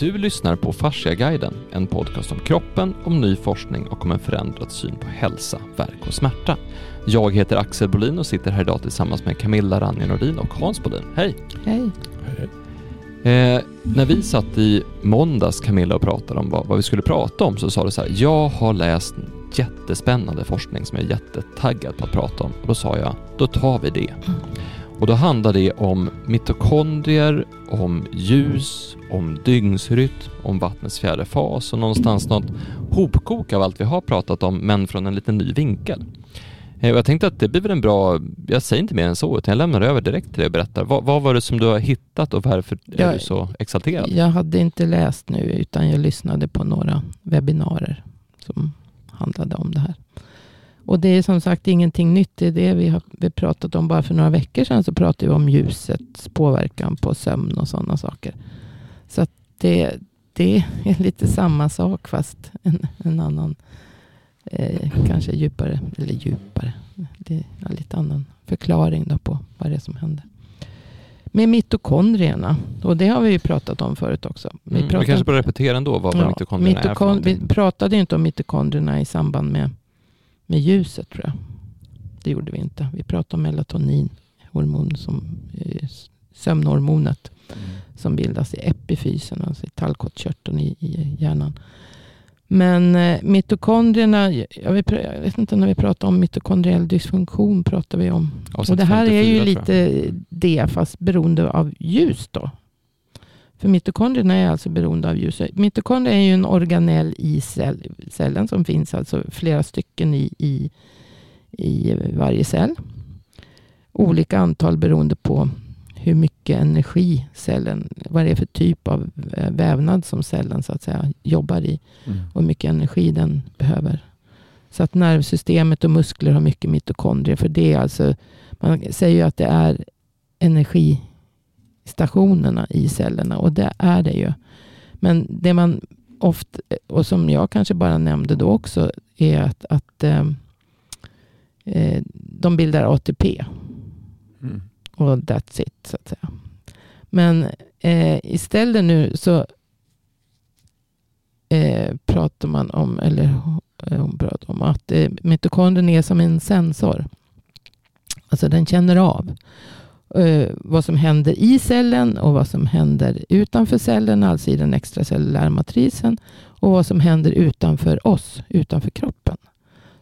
Du lyssnar på Fasciaguiden, en podcast om kroppen, om ny forskning och om en förändrad syn på hälsa, verk och smärta. Jag heter Axel Bolin och sitter här idag tillsammans med Camilla Ranje Nordin och Hans Bolin. Hej! Hej. Eh, när vi satt i måndags, Camilla, och pratade om vad, vad vi skulle prata om så sa du så här, jag har läst jättespännande forskning som jag är jättetaggad på att prata om. Och då sa jag, då tar vi det. Och då handlar det om mitokondrier, om ljus, om dygnsrytm, om vattnets fjärde fas och någonstans något hopkok av allt vi har pratat om, men från en lite ny vinkel. Eh, och Jag tänkte att det blir väl en bra, jag säger inte mer än så, utan jag lämnar över direkt till dig och berättar. Vad, vad var det som du har hittat och varför är Jag- du så exalterad? Jag hade inte läst nu utan jag lyssnade på några webbinarier som handlade om det här. Och det är som sagt ingenting nytt. Det är det vi har vi pratat om bara för några veckor sedan. Så pratade vi om ljusets påverkan på sömn och sådana saker. Så det, det är lite samma sak fast en, en annan, eh, kanske djupare, eller djupare, det är lite annan förklaring då på vad det är som händer. Med mitokondrierna, och det har vi ju pratat om förut också. Vi Mm, vi kanske börjar repetera ändå vad, Ja, mitokondrierna är mitokon- någonting. Vi pratade inte om mitokondrierna i samband med, med ljuset tror jag. Det gjorde vi inte. Vi pratade om melatonin, hormon som, eh, sömnhormonet som bildas i epifysen, alltså i tallkottkörteln i, i hjärnan. Men eh, mitokondrierna, jag, vet, jag vet inte när vi pratar om mitokondriell dysfunktion pratar vi om. Och det här är 54, ju lite det fast beroende av ljus då. För mitokondrierna är alltså beroende av ljus. Mitokondrier är ju en organell i cell, cellen som finns alltså flera stycken i, i, i varje cell. Olika antal beroende på hur mycket energi cellen, vad det är för typ av eh, vävnad som cellen så att säga jobbar i Mm. och hur mycket energi den behöver. Så att nervsystemet och muskler har mycket mitokondrier. För det är alltså, man säger ju att det är energistationerna i cellerna och det är det ju. Men det man ofta, och som jag kanske bara nämnde då också, är att, att eh, eh, de bildar ATP. Mm. Och that's it, så att säga. Men eh, istället nu så eh, pratar man om, eller eh, hon pratar om att eh, mitokondrien är som en sensor. Alltså den känner av Eh, vad som händer i cellen och vad som händer utanför cellen, alltså i den extracellulära matrisen. Och vad som händer utanför oss, utanför kroppen.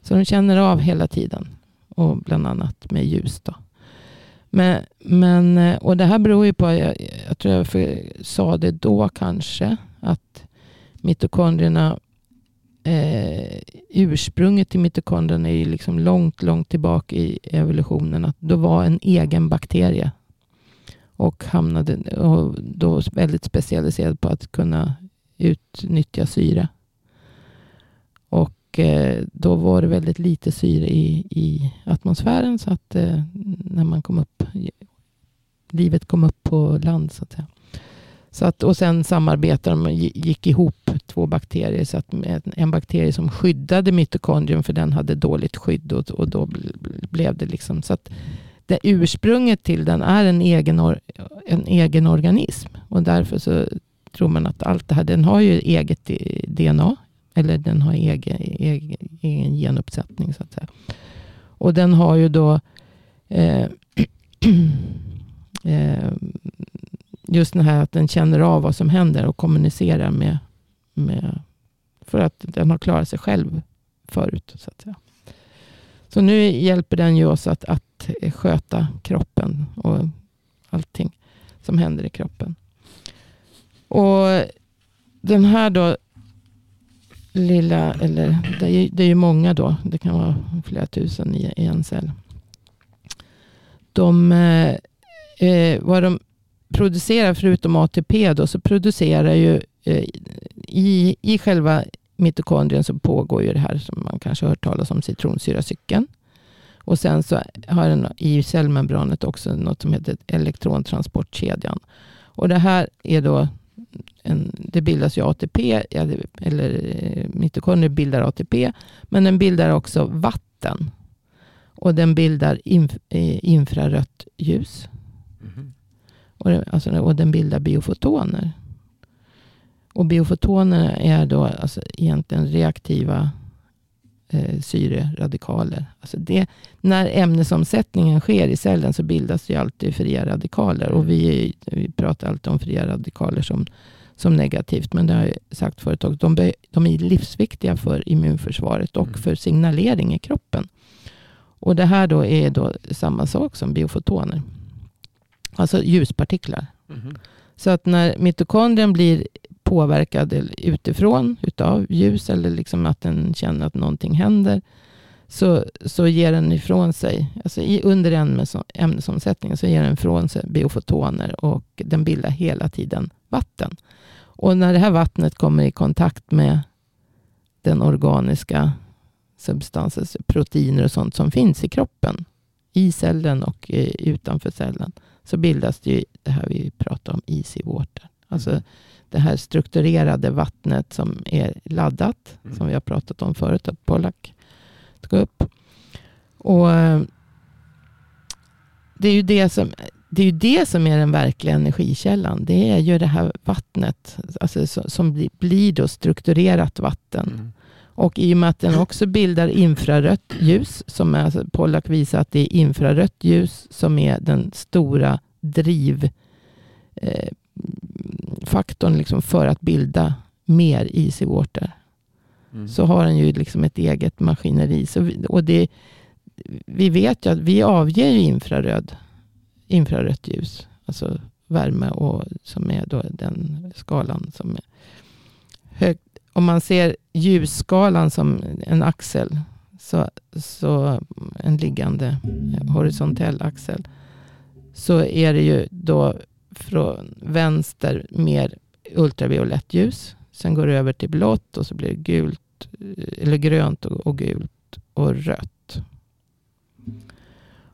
Så de känner av hela tiden. Och bland annat med ljus. Då. Men, men, eh, och det här beror ju på, jag, jag tror jag sa det då kanske, att mitokondrierna, eh, ursprunget till mitokondrierna är ju liksom långt, långt tillbaka i evolutionen. Att då var en egen bakterie. Och hamnade och då väldigt specialiserad på att kunna utnyttja syre. Och eh, då var det väldigt lite syre i, i atmosfären. Så att eh, när man kom upp, livet kom upp på land så att säga. Så att, och sen samarbetade de och gick ihop två bakterier. Så att en- bakterie som skyddade mitokondrium för den hade dåligt skydd och, och då blev det liksom så att det ursprunget till den är en egen, or, en egen organism. Och därför så tror man att allt det här, den har ju eget DNA. Eller den har egen, egen, egen genuppsättning så att säga. Och den har ju då eh, eh, just det här att den känner av vad som händer och kommunicerar med, med för att den har klarat sig själv förut. Så, att säga. så nu hjälper den ju oss att, att sköta kroppen och allting som händer i kroppen. Och den här då lilla, eller det är, ju- det är ju många då, det kan vara flera tusen i, i en cell. De, eh, eh vad de producerar förutom ATP då, så producerar ju eh, i, i själva mitokondrien så pågår ju det här som man kanske har hört talas om citronsyracykeln. Och sen så har den i cellmembranet också något som heter elektrontransportkedjan. Och det här är då en, det bildas ju ATP, eller eh, mitokondrier bildar ATP, men den bildar också vatten. Och den bildar inf, eh, infrarött ljus. Mhm. Och, den- alltså, och den bildar biofotoner. Och biofotonerna är då alltså egentligen reaktiva eh, syreradikaler. Alltså det, när ämnesomsättningen sker i cellen så bildas det alltid fria radikaler. Och vi, vi pratar alltid om fria radikaler som, som negativt. Men det har jag sagt förut också. De, be, de är livsviktiga för immunförsvaret och Mm. för signalering i kroppen. Och det här då är då samma sak som biofotoner. Alltså ljuspartiklar. Mhm. Så att när mitokondrien blir påverkad utifrån utav ljus eller liksom att den känner att någonting händer. Så, så ger den ifrån sig, alltså i, under ämnes, ämnesomsättningen så ger den ifrån sig biofotoner och den bildar hela tiden vatten. Och när det här vattnet kommer i kontakt med den organiska substansen, proteiner och sånt som finns i kroppen, i cellen och eh, utanför cellen, så bildas det ju det här vi pratar om, easy water. Alltså det här strukturerade vattnet som är laddat, Mm. som vi har pratat om förut, att Pollack tog upp. Och eh, det är ju det som, det är ju det som är den verkliga energikällan. Det är ju det här vattnet, alltså, som, blir då strukturerat vatten. Mm. Och i och med att den också bildar infrarött ljus, som är, alltså Pollack visar att det är infrarött ljus som är den stora driv eh, liksom för att bilda mer easy water. Mm. Så har den ju liksom ett eget maskineri. Så vi, och det, vi vet ju att vi avger ju infraröd, infrarött ljus. Alltså värme och som är då den skalan som är högt. Om man ser ljusskalan som en axel. Så, så en liggande eh, horisontell axel. Så är det ju då från vänster mer ultraviolett ljus. Sen går det över till blått och så blir det gult, eh, eller grönt och, och gult och rött.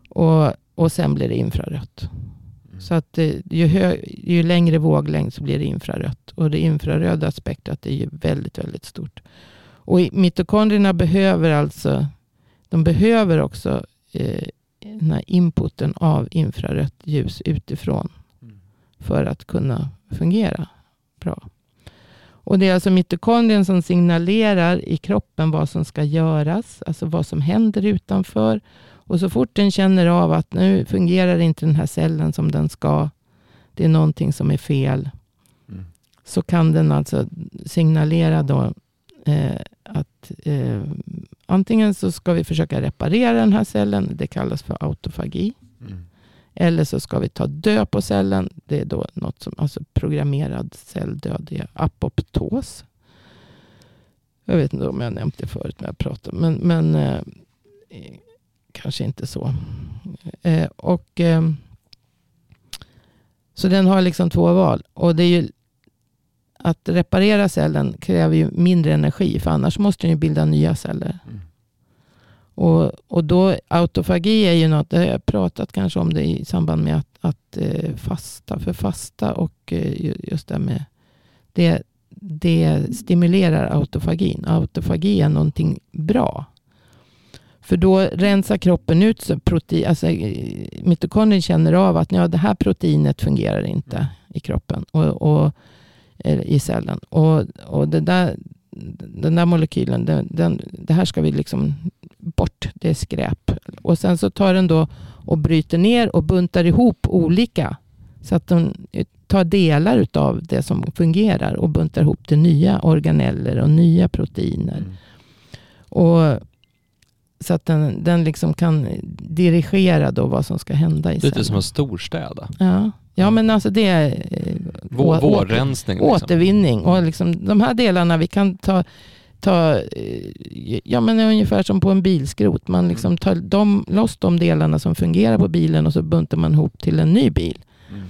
Och, och sen blir det infrarött. Mm. Så att eh, ju, hö, ju längre våglängd så blir det infrarött. Och det infraröda spektrat är ju väldigt, väldigt stort. Och mitokondrierna behöver alltså, de behöver också eh, den här inputen av infrarött ljus utifrån Mm. för att kunna fungera bra. Och det är alltså mitokondrien som signalerar i kroppen vad som ska göras, alltså vad som händer utanför. Och så fort den känner av att nu fungerar inte den här cellen som den ska, det är någonting som är fel, Mm. så kan den alltså signalera då eh, att eh, antingen så ska vi försöka reparera den här cellen, det kallas för autofagi. Mm. Eller så ska vi ta död på cellen. Det är då något som, alltså programmerad celldöd, det är apoptos. Jag vet inte om jag nämnt det förut när jag pratade, men, men eh, kanske inte så. Eh, och, eh, så den har liksom två val. Och det är ju att reparera cellen kräver ju mindre energi, för annars måste den ju bilda nya celler. Mm. Och, och då autofagi är ju något, det har jag pratat kanske om det i samband med att, att eh, fasta, för fasta och eh, ju- just det med det, det stimulerar autofagin. Autofagi är någonting bra. För då rensar kroppen ut protein, alltså eh, mitokondrien känner av att ja, det här proteinet fungerar inte i kroppen och, och eh, i cellen. Och, och det där, den där molekylen, den, den, det här ska vi liksom bort, det är skräp. Och sen så tar den då och bryter ner och buntar ihop olika. Så att den tar delar av det som fungerar och buntar ihop till nya organeller och nya proteiner. Mm. Och så att den, den liksom kan dirigera då vad som ska hända i Lite cellen. som en storstäda. Ja. ja, men alltså det är eh, Vår, vårrensning. Liksom. återvinning. Och liksom, de här delarna vi kan ta, ta eh, ja, men ungefär som på en bilskrot. Man liksom tar de, loss de delarna som fungerar på bilen och så buntar man ihop till en ny bil. Mm.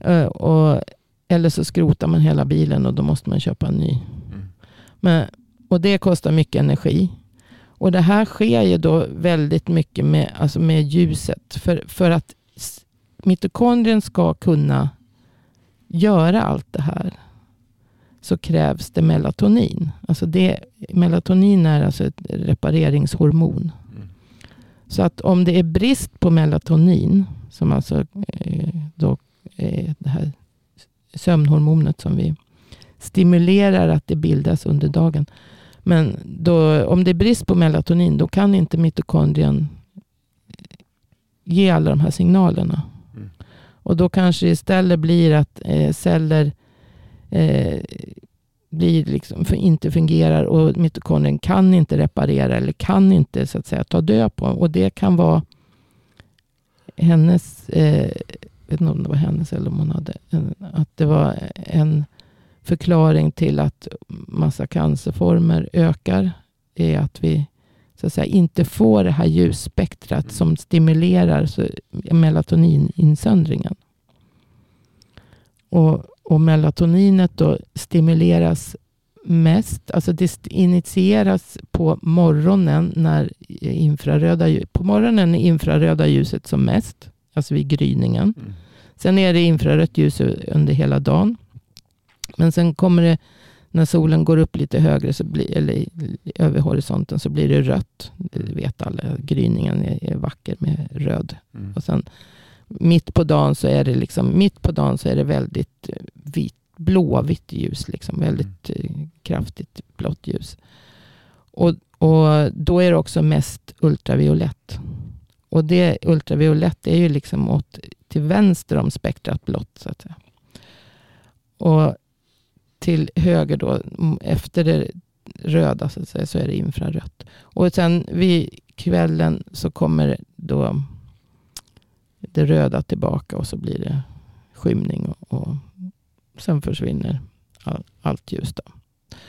Eh, och, eller så skrotar man hela bilen och då måste man köpa en ny. Mm. Men, och det kostar mycket energi. Och det här sker ju då väldigt mycket med, alltså med ljuset. För, för att mitokondrien ska kunna göra allt det här så krävs det melatonin. Alltså det, melatonin är alltså ett repareringshormon. Mm. Så att om det är brist på melatonin, som alltså eh, då är det här sömnhormonet som vi stimulerar att det bildas under dagen. Men då, om det är brist på melatonin då kan inte mitokondrien ge alla de här signalerna. Mm. Och då kanske istället blir att eh, celler eh, blir liksom, för, inte fungerar och mitokondrien kan inte reparera eller kan inte så att säga ta död på. Och det kan vara hennes, eh, vet inte om det var hennes eller om hon hade, en, att det var en förklaring till att massa cancerformer ökar. är att vi så att säga, inte får det här ljusspektrat som stimulerar melatoninsöndringen. Och, och melatoninet då stimuleras mest, alltså det initieras på morgonen när infraröda, på morgonen är infraröda ljuset som mest, alltså vid gryningen. Mm. Sen är det infrarött ljus under hela dagen. Men sen kommer det, när solen går upp lite högre, så blir, eller över horisonten, så blir det rött. Det vet alla. Gryningen är, är vacker med röd. Mm. Och sen mitt på dagen så är det liksom, mitt på dagen så är det väldigt eh, vit, blåvitt ljus. Liksom, väldigt eh, kraftigt blått ljus. Och, och då är det också mest ultraviolett. Och det ultraviolett är ju liksom åt, till vänster om spektrat blått. Så att säga. Och till höger då, efter det röda så, att säga, så är det infrarött. Och sen vid kvällen så kommer då det röda tillbaka och så blir det skymning och, och sen försvinner all, allt ljus. Då.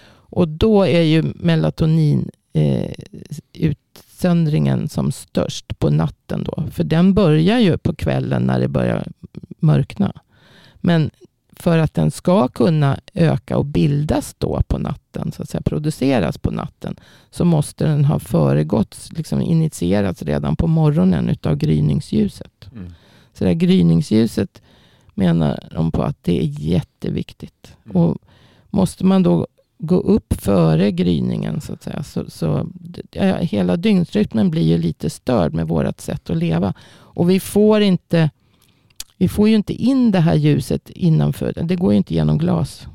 Och då är ju melatonin eh, utsöndringen som störst på natten. Då. För den börjar ju på kvällen när det börjar mörkna. Men för att den ska kunna öka och bildas då på natten, så att säga, produceras på natten, så måste den ha föregåtts, liksom initierats redan på morgonen utav gryningsljuset. Mm. Så det här gryningsljuset menar de på att det är jätteviktigt. Mm. Och måste man då gå upp före gryningen så att säga, så, så ja, hela dygnsrytmen blir ju lite störd med vårt sätt att leva. Och vi får inte vi får ju inte in det här ljuset innanför. Det går ju inte genom glas.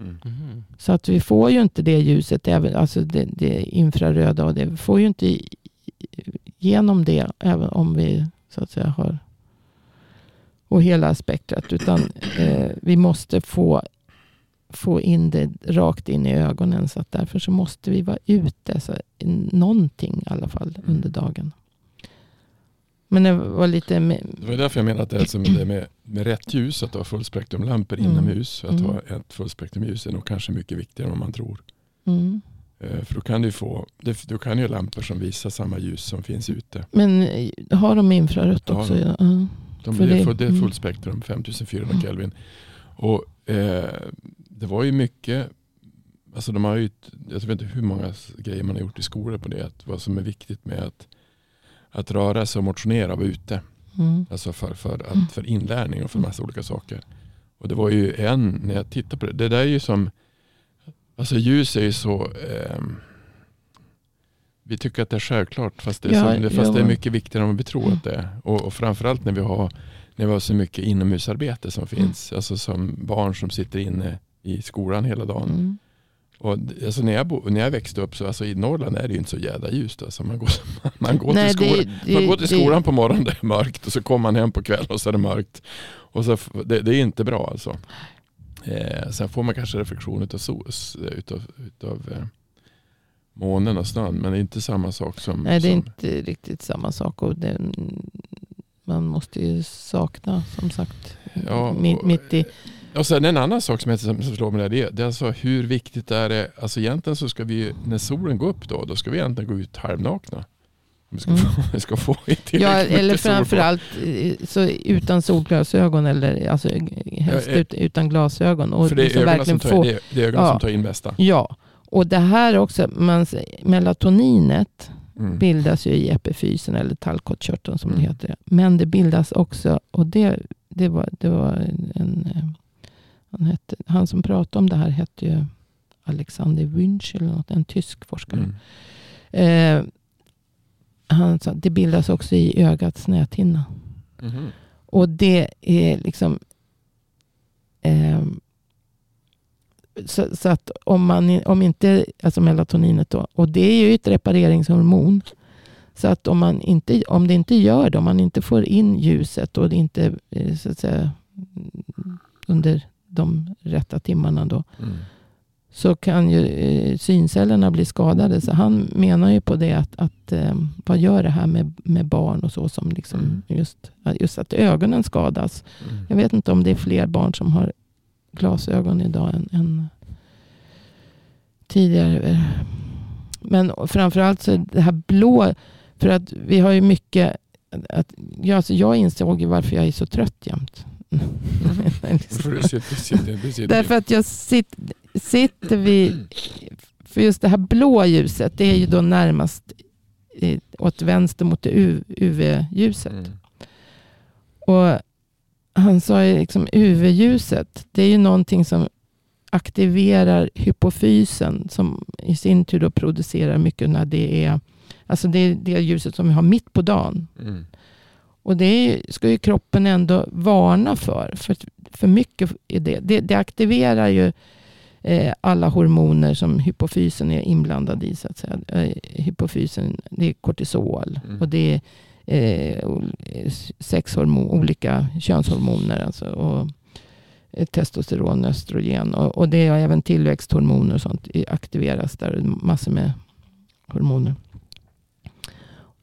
Mm. Mhm. Så att vi får ju inte det ljuset, även, alltså det, det infraröda. Och det, vi får ju inte genom det, även om vi så att säga har och hela spektrat. Utan eh, vi måste få, få in det rakt in i ögonen. Så att därför så måste vi vara ute. Så, någonting i alla fall under dagen. Men det var lite... Det var därför jag menade att det, är det med, med rätt ljus, att har fullspektrumlampor Mm. inomhus, att Mm. ha ett fullspektrumljus är nog kanske mycket viktigare än vad man tror. mm. Eh, För då kan du få, du kan ju ha lampor som visar samma ljus som finns ute. Men eh, har de infrarött Ja, också? de- Ja. Ja. De, För det, det- är, det är mm. fullspektrum, 5400 Mm. Kelvin. Och eh, det var ju mycket, alltså de har ju, jag vet inte hur många grejer man har gjort i skolor på det, att vad som är viktigt med att, att röra sig och motionera vara ute. Mm. Alltså för, för, Mm. att, för inlärning och för massa olika saker. Och det var ju en, när jag tittar på det, det där är ju som, alltså ljus är ju så, ehm, vi tycker att det är självklart fast det är, Ja, så, fast det är ja. mycket viktigare än vad vi tror att det är. Och, och framförallt när vi har när vi har så mycket inomhusarbete som finns. Alltså som barn som sitter inne i skolan hela dagen. Mm. Och, alltså när, jag bo, när jag växte upp så alltså i Norrland är det ju inte så jävla ljust. Alltså man, går, man, går Nej, till skolan, det- man går till det- skolan på morgonen det är mörkt och så kommer man hem på kvällen och så är det mörkt. Och så, det, det är inte bra alltså. Eh, sen får man kanske reflektion utav, sos, utav, utav eh, månen och snön. Men det är inte samma sak som... Nej, det är som inte riktigt samma sak. Och det, man måste ju sakna, som sagt, Ja, mitt, och- mitt i... Och sen en annan sak som, jag, som slår mig där, det, är- det är alltså hur viktigt är det, alltså egentligen så ska vi, när solen går upp då, då ska vi egentligen gå ut halvnakna. Vi ska, Mm. få, vi ska få Ja, eller framförallt eh, så utan solglasögon eller alltså, helst Ja, eh, ut, utan glasögon. Och För det är liksom ögonen, som verkligen tar, få, det är, det är ögonen Ja. som tar in mesta. Ja, och det här också, man, melatoninet Mm. bildas ju i epifysen eller tallkottkörteln som Mm. det heter. Men det bildas också, och det, det, var, det var en, en eh, han, hette, han som pratade om det här hette ju Alexander Wünsch eller något, en tysk forskare. Mm. Eh, han sa det bildas också i ögats näthinna. Mhm. Och det är liksom... ehm, så, så att om, man, om inte, alltså melatoninet då, och det är ju ett repareringshormon. Så att om, man inte, om det inte gör det, om man inte får in ljuset och det inte eh, så att säga, under de rätta timmarna då, Mm. så kan ju eh, syncellerna bli skadade. Så han menar ju på det att, att eh, vad gör det här med, med barn och så som liksom Mm. just, just att ögonen skadas. Mm. Jag vet inte om det är fler barn som har glasögon idag än, än tidigare. Men framförallt så det här blå, för att vi har ju mycket, att, ja, alltså jag insåg ju varför jag är så trött jämt. Sitter, sitter, sitter. Därför att jag sit, sitter vid, för just det här blå ljuset, det är ju då närmast eh, åt vänster mot UV-ljuset. Mm. Och han sa ju liksom UV-ljuset, det är ju någonting som aktiverar hypofysen som i sin tur då producerar mycket när det är Alltså det är det ljuset som vi har mitt på dagen. Mm. Och det ska ju kroppen ändå varna för. För, för mycket är det. det. Det aktiverar ju eh, alla hormoner som hypofysen är inblandad i. Så att säga. Eh, hypofysen, det är kortisol. Mm. Och det är eh, sexhormon, olika könshormoner. Alltså, och eh, testosteron, östrogen. Och, och det är även tillväxthormoner och sånt i- aktiveras där. Massor med hormoner.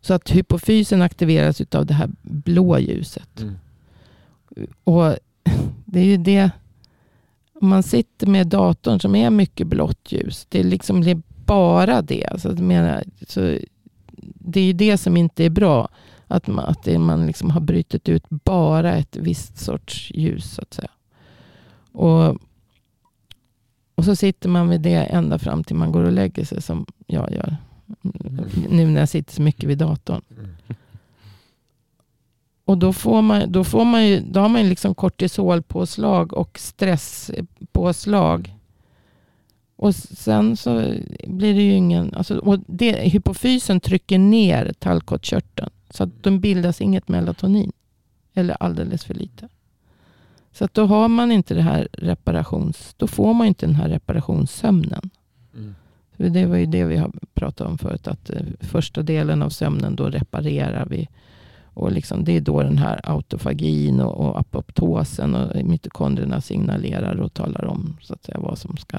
Så att hypofysen aktiveras av det här blå ljuset. Mm. Och det är ju det. Om man sitter med datorn som är mycket blått ljus. Det är liksom det är bara det. Alltså, menar, så det är ju det som inte är bra. Att man, att man liksom har brutit ut bara ett visst sorts ljus. så att säga. Och, och så sitter man med det ända fram till man går och lägger sig som jag gör. Mm. Nu när jag sitter så mycket vid datorn. Och då, får man, då, får man ju, då har man liksom kortisolpåslag och stresspåslag. Och sen så blir det ju ingen... Alltså, och det, hypofysen trycker ner tallkottkörteln. Så att de bildas inget melatonin. Eller alldeles för lite. Så att då har man inte det här reparations... Då får man inte den här reparationssömnen. Mm. Det var ju det vi har pratat om förut. Att eh, första delen av sömnen då reparerar vi. Och liksom, det är då den här autofagin och, och apoptosen och mitokondrierna signalerar och talar om så att säga, vad som ska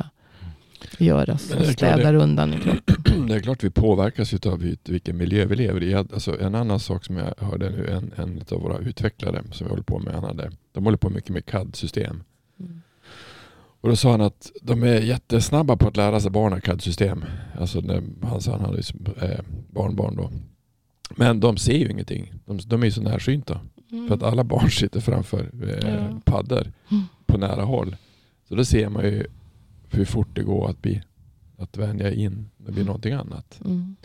göras. Men Och det städar undan i kroppen. Det är klart vi påverkas av vilken miljö vi lever i. Alltså en annan sak som jag hörde nu, en, en av våra utvecklare som vi håller på med, han hade, de håller på mycket med CAD-system. Mm. Och då sa han att de är jättesnabba på att lära sig barnen CAD-system. Alltså när, han sa han hade eh, barnbarn då. Men de ser ju ingenting. De, de är ju så närsynta. För att alla barn sitter framför eh, Ja. paddor Mm. på nära håll. Så då ser man ju hur fort det går att, bli, att vänja in det blir någonting annat. Mm.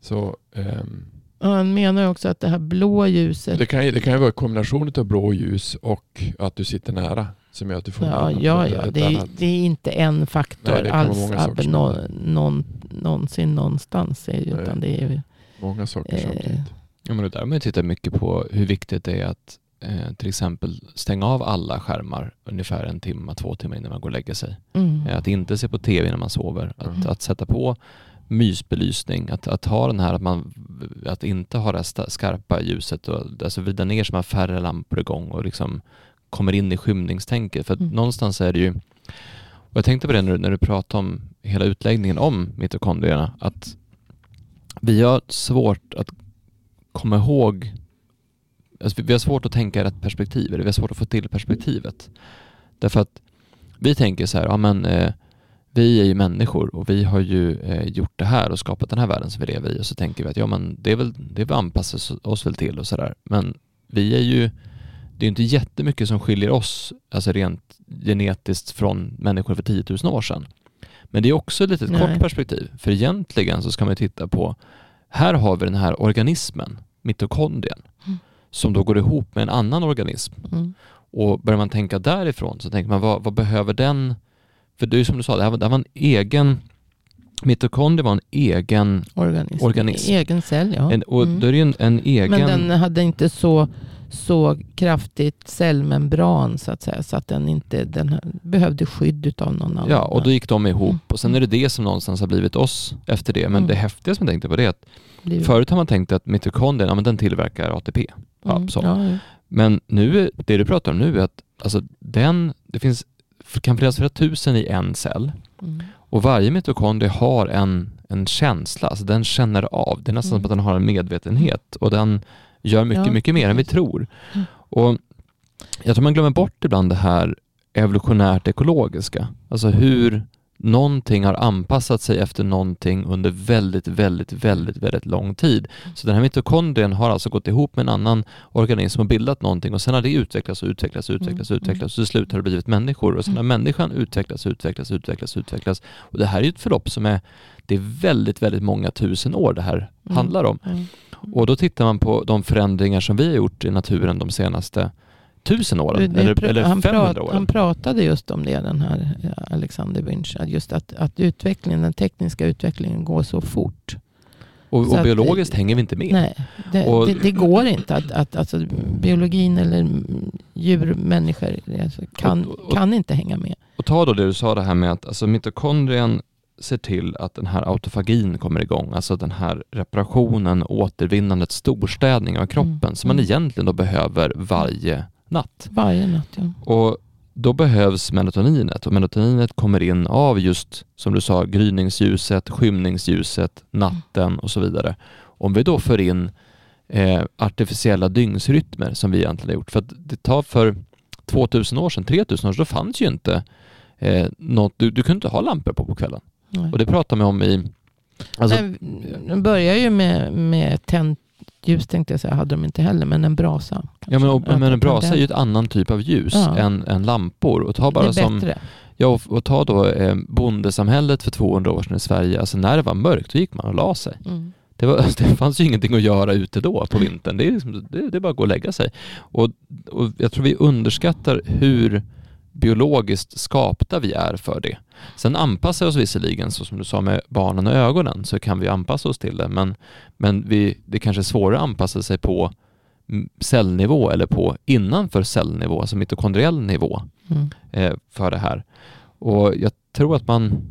Så ehm, Och han menar också att det här blå ljuset. det, kan det kan ju vara en kombination av blå ljus och att du sitter nära som gör att du får Ja, ja, ja. Det, är, det är inte en faktor Nej, alls. nå, händer. någon, någonsin någonstans. Utan det är Många saker eh, samtidigt. Ja, men det där har man ju tittat mycket på hur viktigt det är att eh, till exempel stänga av alla skärmar ungefär en timme, två timmar innan man går och lägger sig. mm. Eh, Att inte se på tv när man sover. Att, Mm. att sätta på mysbelysning. Att, att ha den här att man att inte ha det skarpa ljuset och alltså vrida ner så man har färre lampor igång och liksom kommer in i skymningstänket. För att Mm. någonstans är det ju och jag tänkte på det när du, när du pratade om hela utläggningen om mitokondrierna att vi har svårt att komma ihåg alltså vi- vi har svårt att tänka i rätt perspektiv, eller vi har svårt att få till perspektivet. Därför att vi tänker så här, ja men eh, vi är ju människor och vi har ju eh, gjort det här och skapat den här världen som vi lever i och så tänker vi att ja men det är väl, det är väl anpassar oss väl till och sådär. Men vi är ju, det är inte jättemycket som skiljer oss, alltså rent genetiskt från människor för 10 000 år sedan. Men det är också ett litet Nej. kort perspektiv, för egentligen så ska man titta på, här har vi den här organismen, mitokondrien, Mm. som då går ihop med en annan organism. Mm. Och börjar man tänka därifrån så tänker man vad, vad behöver den? För det är som du sa, det här var, det här var en egen mitokondrie var en egen, Organism. Organism. Egen cell, ja. en, och Mm. då är det ju en, en egen... Men den hade inte så så kraftigt cellmembran så att säga. Så att den inte den behövde skydd av någon annan. Ja, och då gick de ihop Mm. och sen är det det som någonstans har blivit oss efter det. Men Mm. det häftiga som jag tänkte på det är att Blir- förut har man tänkt att mitokondrien, ja men den tillverkar ATP. Ja, Mm, så. ja, ja. Men nu, det du pratar om nu är att alltså den, det finns, kan finnas flera tusen i en cell Mm. och varje mitokondrie har en, en känsla, alltså den känner av. Det är nästan Mm. som att den har en medvetenhet och den gör mycket, Ja, mycket mer än vi tror. Mm. Och jag tror man glömmer bort ibland det här evolutionärt ekologiska. Alltså hur någonting har anpassat sig efter någonting under väldigt, väldigt, väldigt, väldigt lång tid. Så den här mitokondrien har alltså gått ihop med en annan organism och bildat någonting och sen har det utvecklats och utvecklats och utvecklats och Mm, utvecklats och till slut har det blivit människor och sen har Mm. människan utvecklats, utvecklats, utvecklats, utvecklats och det här är ju ett förlopp som är det är väldigt, väldigt många tusen år det här Mm. handlar om. Och då tittar man på de förändringar som vi har gjort i naturen de senaste tusen åren, Det- eller, eller han, 500 prat, åren. han pratade just om det, den här eh, Alexander att Just att, att utvecklingen, den tekniska utvecklingen går så fort. och så och att- biologiskt hänger vi inte med. Nej, det, Och- det, det går inte. Att, att, alltså, biologin eller djur, människor alltså, kan, Och- och- kan inte hänga med. Och ta då det du sa det här med att alltså, mitokondrien ser till att den här autofagin kommer igång, alltså den här reparationen, återvinnandet, storstädning av kroppen Mm. som man Mm. egentligen då behöver varje natt. Varje natt. Ja. Och då behövs melatoninet och melatoninet kommer in av just som du sa gryningsljuset, skymningsljuset, natten och så vidare. Om vi då för in eh, artificiella dygnsrytmer som vi egentligen har gjort, för att det tar för 2000 år sedan, 3000 år sedan, då fanns ju inte eh, något, du, du kunde inte ha lampor på på kvällen. Nej. Och det pratar man om i, alltså, Nej, den börjar ju med, med tänt ljus tänkte jag säga, hade de inte heller, men en brasa. ja men, och, kanske. men en brasa är ju ett annan typ av ljus Ja. än, än lampor. Och ta bara det är som bättre. Ja, och, och ta då eh, bondesamhället för 200 år sedan i Sverige. Alltså när det var mörkt, då gick man och la sig. Mm. Det, var, det fanns ju ingenting att göra ute då på vintern. Det är, liksom, det, det är bara att gå och lägga sig. Och, och jag tror vi underskattar hur biologiskt skapta vi är för det. Sen anpassar vi oss visserligen, så som du sa med barnen och ögonen, så kan vi anpassa oss till det. Men, men vi, det kanske är svårare att anpassa sig på cellnivå eller på innanför cellnivå, alltså mitokondriell nivå Mm. eh, för det här. Och jag tror att man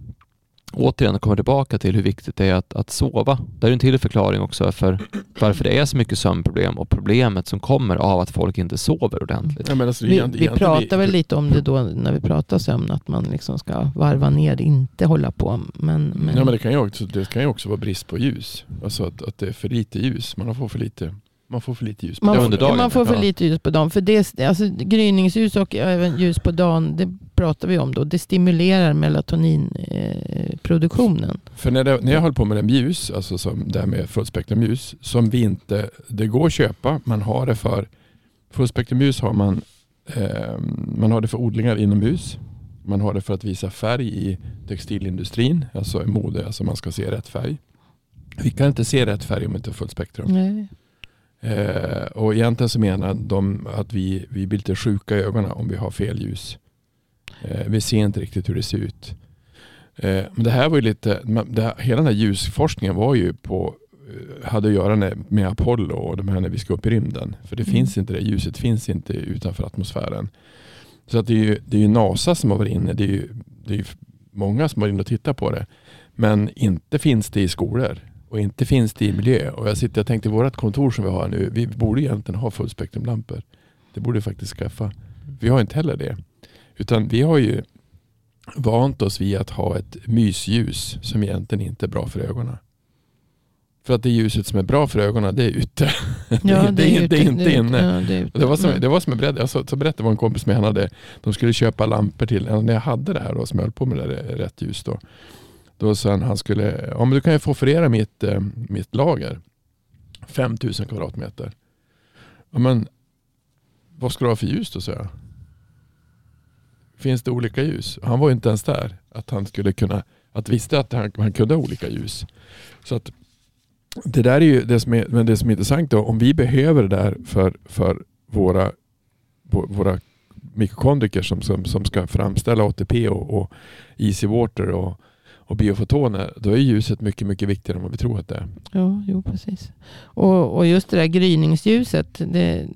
återigen kommer tillbaka till hur viktigt det är att, att sova. Det är en till förklaring också för varför det är så mycket sömnproblem och problemet som kommer av att folk inte sover ordentligt. Ja, men alltså, Vi, vi pratar väl lite om det då när vi pratar sömn, att man liksom ska varva ner, inte hålla på. Men, men, Ja, men det, kan ju också, det kan ju också vara brist på ljus. Alltså att, att det är för lite ljus. Man får för lite, man får för lite ljus. på man, får, dagen. man får för lite ljus på dagen. För det, alltså, gryningsljus och även ljus på dagen, det pratar vi om då. Det stimulerar melatoninproduktionen. Eh. För när, det, när jag höll på med den ljus, alltså som det här med fullspektrumljus, som vi inte, det går att köpa, man har det för, fullspektrumljus har man, eh, man har det för odlingar inomhus, man har det för att visa färg i textilindustrin, alltså i mode, alltså man ska se rätt färg. Vi kan inte se rätt färg om det inte är fullspektrum. Nej. Eh, och egentligen så menar de att vi, vi blir lite sjuka i ögonen om vi har fel ljus. Eh, vi ser inte riktigt hur det ser ut. Eh, men det här var lite, det här, hela den här ljusforskningen var ju på, eh, hade att göra med, med Apollo och de här när vi ska upp i rymden. För det Mm. finns inte det, ljuset finns inte utanför atmosfären. Så att det är ju, det är ju NASA som har varit inne, det är ju, det är ju många som har varit inne och tittat på det. Men inte finns det i skolor och inte finns det i miljö. Och jag sitter och tänkte vårt kontor som vi har nu, vi borde egentligen ha fullspektrumlampor. Det borde vi faktiskt skaffa. Vi har inte heller det. Utan vi har ju vant oss vid att ha ett mysljus som egentligen inte är bra för ögonen. För att det ljuset som är bra för ögonen det är ute. det, är- det, är, ute, det är inte det är inne. ja, det, är Det var som, Mm. det var som jag berättade, alltså, så berättade var en kompis med han hade, de skulle köpa lampor till, när jag hade det här då, som jag höll på med det där rätt ljus då. Då sa han, han skulle, ja men du kan ju få offerera mitt, eh, mitt lager. 5000 kvadratmeter. Ja men, vad ska du ha för ljus då sa jag. Finns det olika ljus? Han var ju inte ens där. Att han skulle kunna, att visste att han, han kunde ha olika ljus. Så att det där är ju det som är, men det som är intressant då, om vi behöver det där för, för våra, våra mitokondriker som, som, som ska framställa ATP och, och easy water och, och biofotoner, då är ljuset mycket, mycket viktigare än vad vi tror att det är. Ja, jo precis. Och, och just det där gryningsljuset. Det,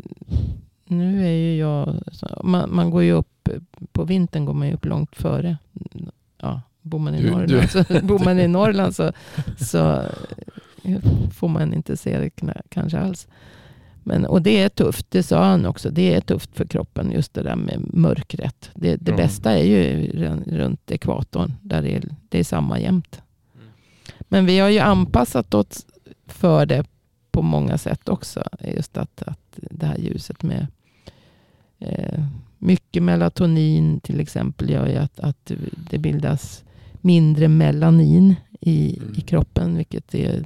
nu är ju jag... Man, man går ju upp... På vintern går man ju upp långt före. Ja, bor man i Du- Norrland, du- så, bor man i Norrland så, så får man inte se det kanske alls. Men, och det är tufft, det sa han också. Det är tufft för kroppen, just det där med mörkret. Det, det Ja. bästa är ju run- runt ekvatorn, där det är, det är samma jämt. Men vi har ju anpassat oss för det på många sätt också. Just att, att det här ljuset med eh, mycket melatonin till exempel gör ju att, att det bildas mindre melanin i, Mm. i kroppen. Vilket är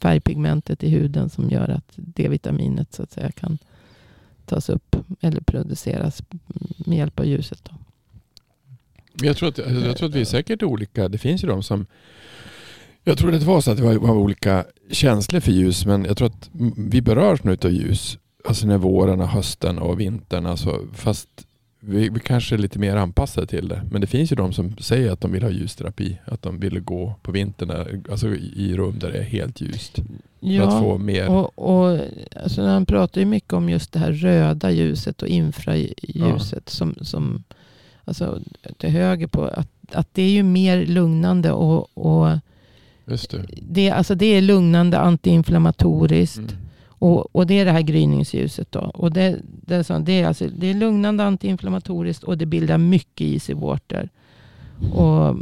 färgpigmentet i huden som gör att D-vitaminet så att säga kan tas upp eller produceras med hjälp av ljuset. Då. Jag tror, att, alltså, jag tror att vi är säkert olika. Det finns ju de som... Jag tror det var så att vi var, var olika känslor för ljus, men jag tror att vi berörs nu av ljus. Alltså när våren och hösten och vintern. Alltså, fast vi, vi kanske är lite mer anpassade till det. Men det finns ju de som säger att de vill ha ljusterapi. Att de vill gå på vintern, alltså i rum där det är helt ljust. För att få mer... Och, och, alltså han pratar ju mycket om just det här röda ljuset och infraljuset. Som, som, alltså till höger på. Att, att det är ju mer lugnande. Och, och det. det, alltså det är lugnande, antiinflammatoriskt. Mm. Och, och det är det här gryningsljuset. Då. Och det, det, är så, det, är alltså, det är lugnande, antiinflammatoriskt och det bildar mycket easywårter. Och,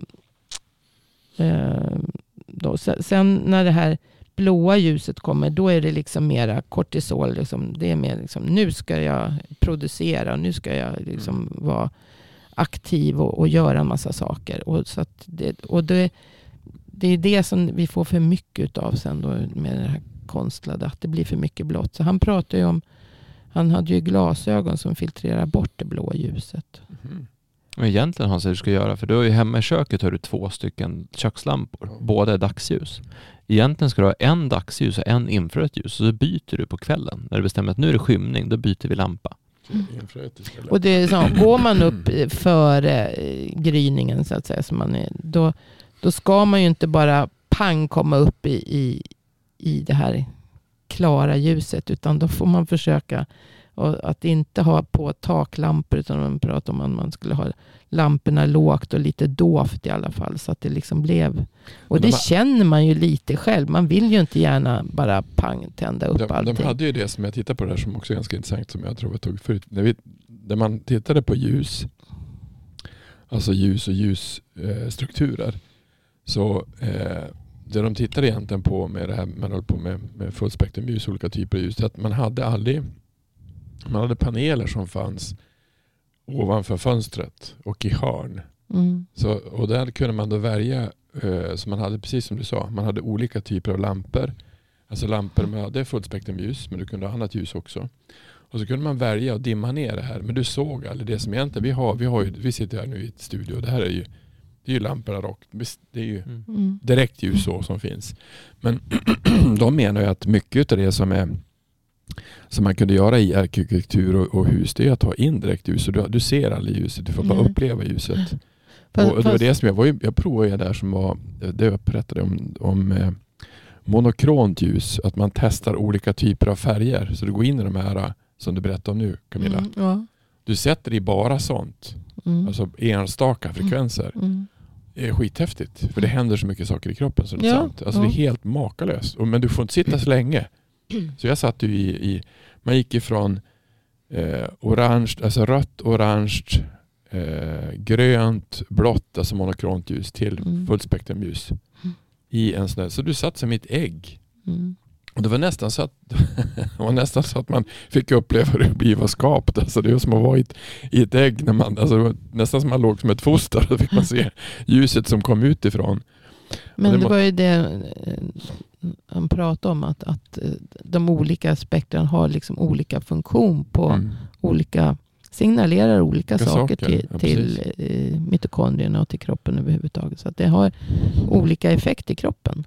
eh, då, sen, när det här blåa ljuset kommer, då är det liksom mera kortisol. Liksom, det är mer liksom, nu ska jag producera, nu ska jag liksom vara aktiv och, och göra en massa saker. Och, så det, och det, det är det som vi får för mycket av sen då med det här konstlade, att det blir för mycket blått. Så han pratar ju om, han hade ju glasögon som filtrerar bort det blåa ljuset. Mhm. Men egentligen Hans, det du ska göra, för du har ju hemma i köket har du två stycken kökslampor. Båda är dagsljus. Egentligen ska du ha en dagsljus och en infrarött ljus. Så byter du på kvällen. När du bestämmer att nu är det skymning, då byter vi lampa. Istället. Och det är så, går man upp eh, före eh, gryningen så att säga, så man är, då, då ska man ju inte bara pang komma upp i, i, i det här klara ljuset. Utan då får man försöka och att inte ha på taklampor. Utan man pratar om att man skulle ha lamporna lågt och lite dovt i alla fall. Så att det liksom blev... Och de det känner man ju lite själv. Man vill ju inte gärna bara pang tända upp De, allting. de hade ju det som jag tittar på det här som också är ganska intressant som jag tror jag tog förut. När, vi, när man tittade på ljus, alltså ljus och ljusstrukturer, så eh, det de tittade egentligen på med det här man höll på med, med fullspektrumljus, olika typer av ljus, det är att man hade aldrig, man hade paneler som fanns ovanför fönstret och i hörn. Mm. Så, och där kunde man då välja, eh, så man hade precis som du sa, man hade olika typer av lampor. Alltså lampor med hade fullspektrumljus men du kunde ha annat ljus också. Och så kunde man välja att dimma ner det här. Men du såg aldrig det som egentligen, vi, har, vi, har ju, vi sitter här nu i ett studio det här är ju, det är ju lamporna rakt. Det är ju Mm. direkt ljus så som finns. Men de menar ju att mycket av det som är som man kunde göra i arkitektur och, och hus, det är att ha indirekt ljus. Och du, du ser aldrig ljuset, du får bara uppleva ljuset. Fast- och det var det som jag, var ju, jag provade där som var, det jag berättade om, om eh, monokront ljus. Att man testar olika typer av färger. Så du går in i de här eh, som du berättade om nu Camilla. Mm, ja. Du sätter i bara sånt. Mm. Alltså enstaka frekvenser. Mm. Är skithäftigt. För det händer så mycket saker i kroppen så det är Ja, sant. Alltså ja. det är helt makalöst. Men du får inte sitta så länge. Så jag satt ju i, i man gick ifrån eh, orange, alltså rött, orange, eh, grönt, blått, alltså monokront ljus till Mm. fullspektrumljus. Mm. I en sån där, så du satt som i ett ägg. Mm. Det var nästan så att, det var nästan så att man fick uppleva hur det blir var skapt. Alltså det var som att vara i ett, i ett ägg. När man, alltså nästan som att man låg som ett foster. Då fick man se ljuset som kom utifrån. Men det det var ju det eh, han pratade om. Att, att eh, de olika spektren har liksom olika funktion på Mm. olika signalerar olika Olika saker, saker, till, ja, till eh, mitokondrierna och till kroppen överhuvudtaget. Så att det har olika effekt i kroppen.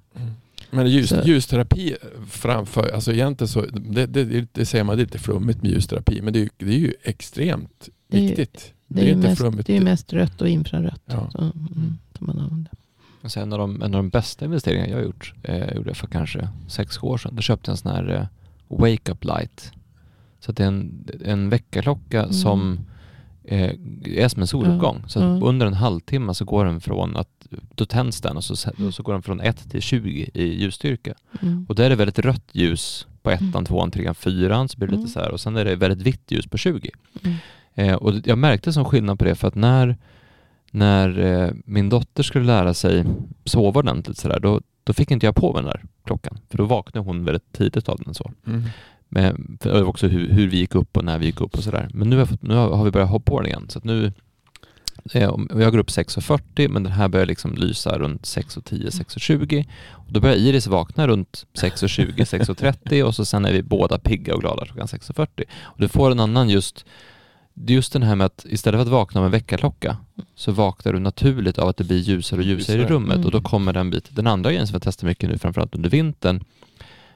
Men ljus, ljusterapi framför, alltså egentligen så, det, det, det säger man, det är lite flummigt med ljusterapi, men det är, ju- det är ju extremt Det är ju- viktigt. Det är, ju inte mest, flummigt. det är mest rött och infrarött Ja. så, mm, som man använder. Alltså en, av de, en av de bästa investeringarna jag har gjort, eh, gjorde jag för kanske sex år sedan. Då köpte jag en sån här eh, wake up light. Så att det är en, en väckarklocka Mm. som eh, är som en soluppgång. Så att Mm. under en halvtimme så går den från att, då tänds den och så, och så går den från 1 till 20 i ljusstyrka. Mm. Och där är det väldigt rött ljus på ettan, Mm. tvåan, trean, fyran så blir det Mm. lite så här och sen är det väldigt vitt ljus på 20. Mm. Eh, och jag märkte som skillnad på det för att när, när eh, min dotter skulle lära sig sova ordentligt så där, då, då fick inte jag på mig den där klockan. För då vaknade hon väldigt tidigt av den så. Mm. Men, också hur, hur vi gick upp och när vi gick upp och sådär. Men nu har, fått, nu har vi börjat hoppa på den igen. Så nu, jag går upp 6.40 men den här börjar liksom lysa runt 6.10, 6.20. Och då börjar Iris vakna runt 6.20, 6.30 och så sen är vi båda pigga och glada klockan 6.40. Och du får en annan just, just den här med att istället för att vakna av en väckarklocka så vaknar du naturligt av att det blir ljusare och ljusare i Ljusare. rummet och då Mm. kommer den biten. Den andra grejen som jag testar mycket nu, framförallt under vintern,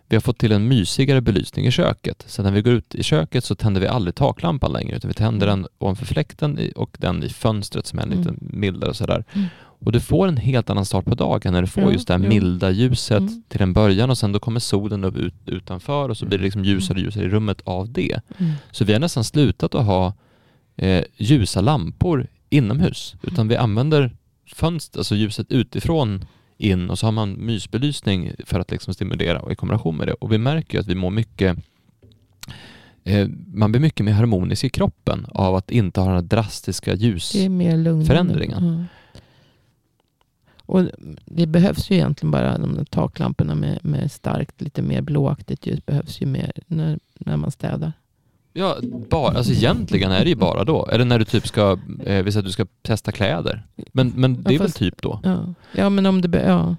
vi har fått till en mysigare belysning i köket. Så när vi går ut i köket så tänder vi aldrig taklampan längre utan vi tänder den ovanför fläkten och den i fönstret som är en Mm. lite mildare och sådär. Mm. Och du får en helt annan start på dagen när du får Ja, just det här ja. milda ljuset Mm. till en början och sen då kommer solen upp ut, utanför och så blir det liksom ljusare och ljusare i rummet av det. Mm. Så vi har nästan slutat att ha eh, ljusa lampor inomhus utan vi använder fönster, alltså ljuset utifrån in och så har man mysbelysning för att liksom stimulera och i kombination med det. Och vi märker att vi mår mycket eh, man blir mycket mer harmonisk i kroppen av att inte ha den här drastiska ljus... Det är mer lugnande. Förändringen. Ja. Och det behövs ju egentligen bara de där taklamporna med, med starkt, lite mer blåaktigt ljus behövs ju mer när, när man städar. Ja, bara, alltså egentligen är det ju bara då. Eller när du typ ska, eh, vi säger att du ska testa kläder. Men, men det är Ja, väl fast- typ då. Ja, ja men om det... Ja.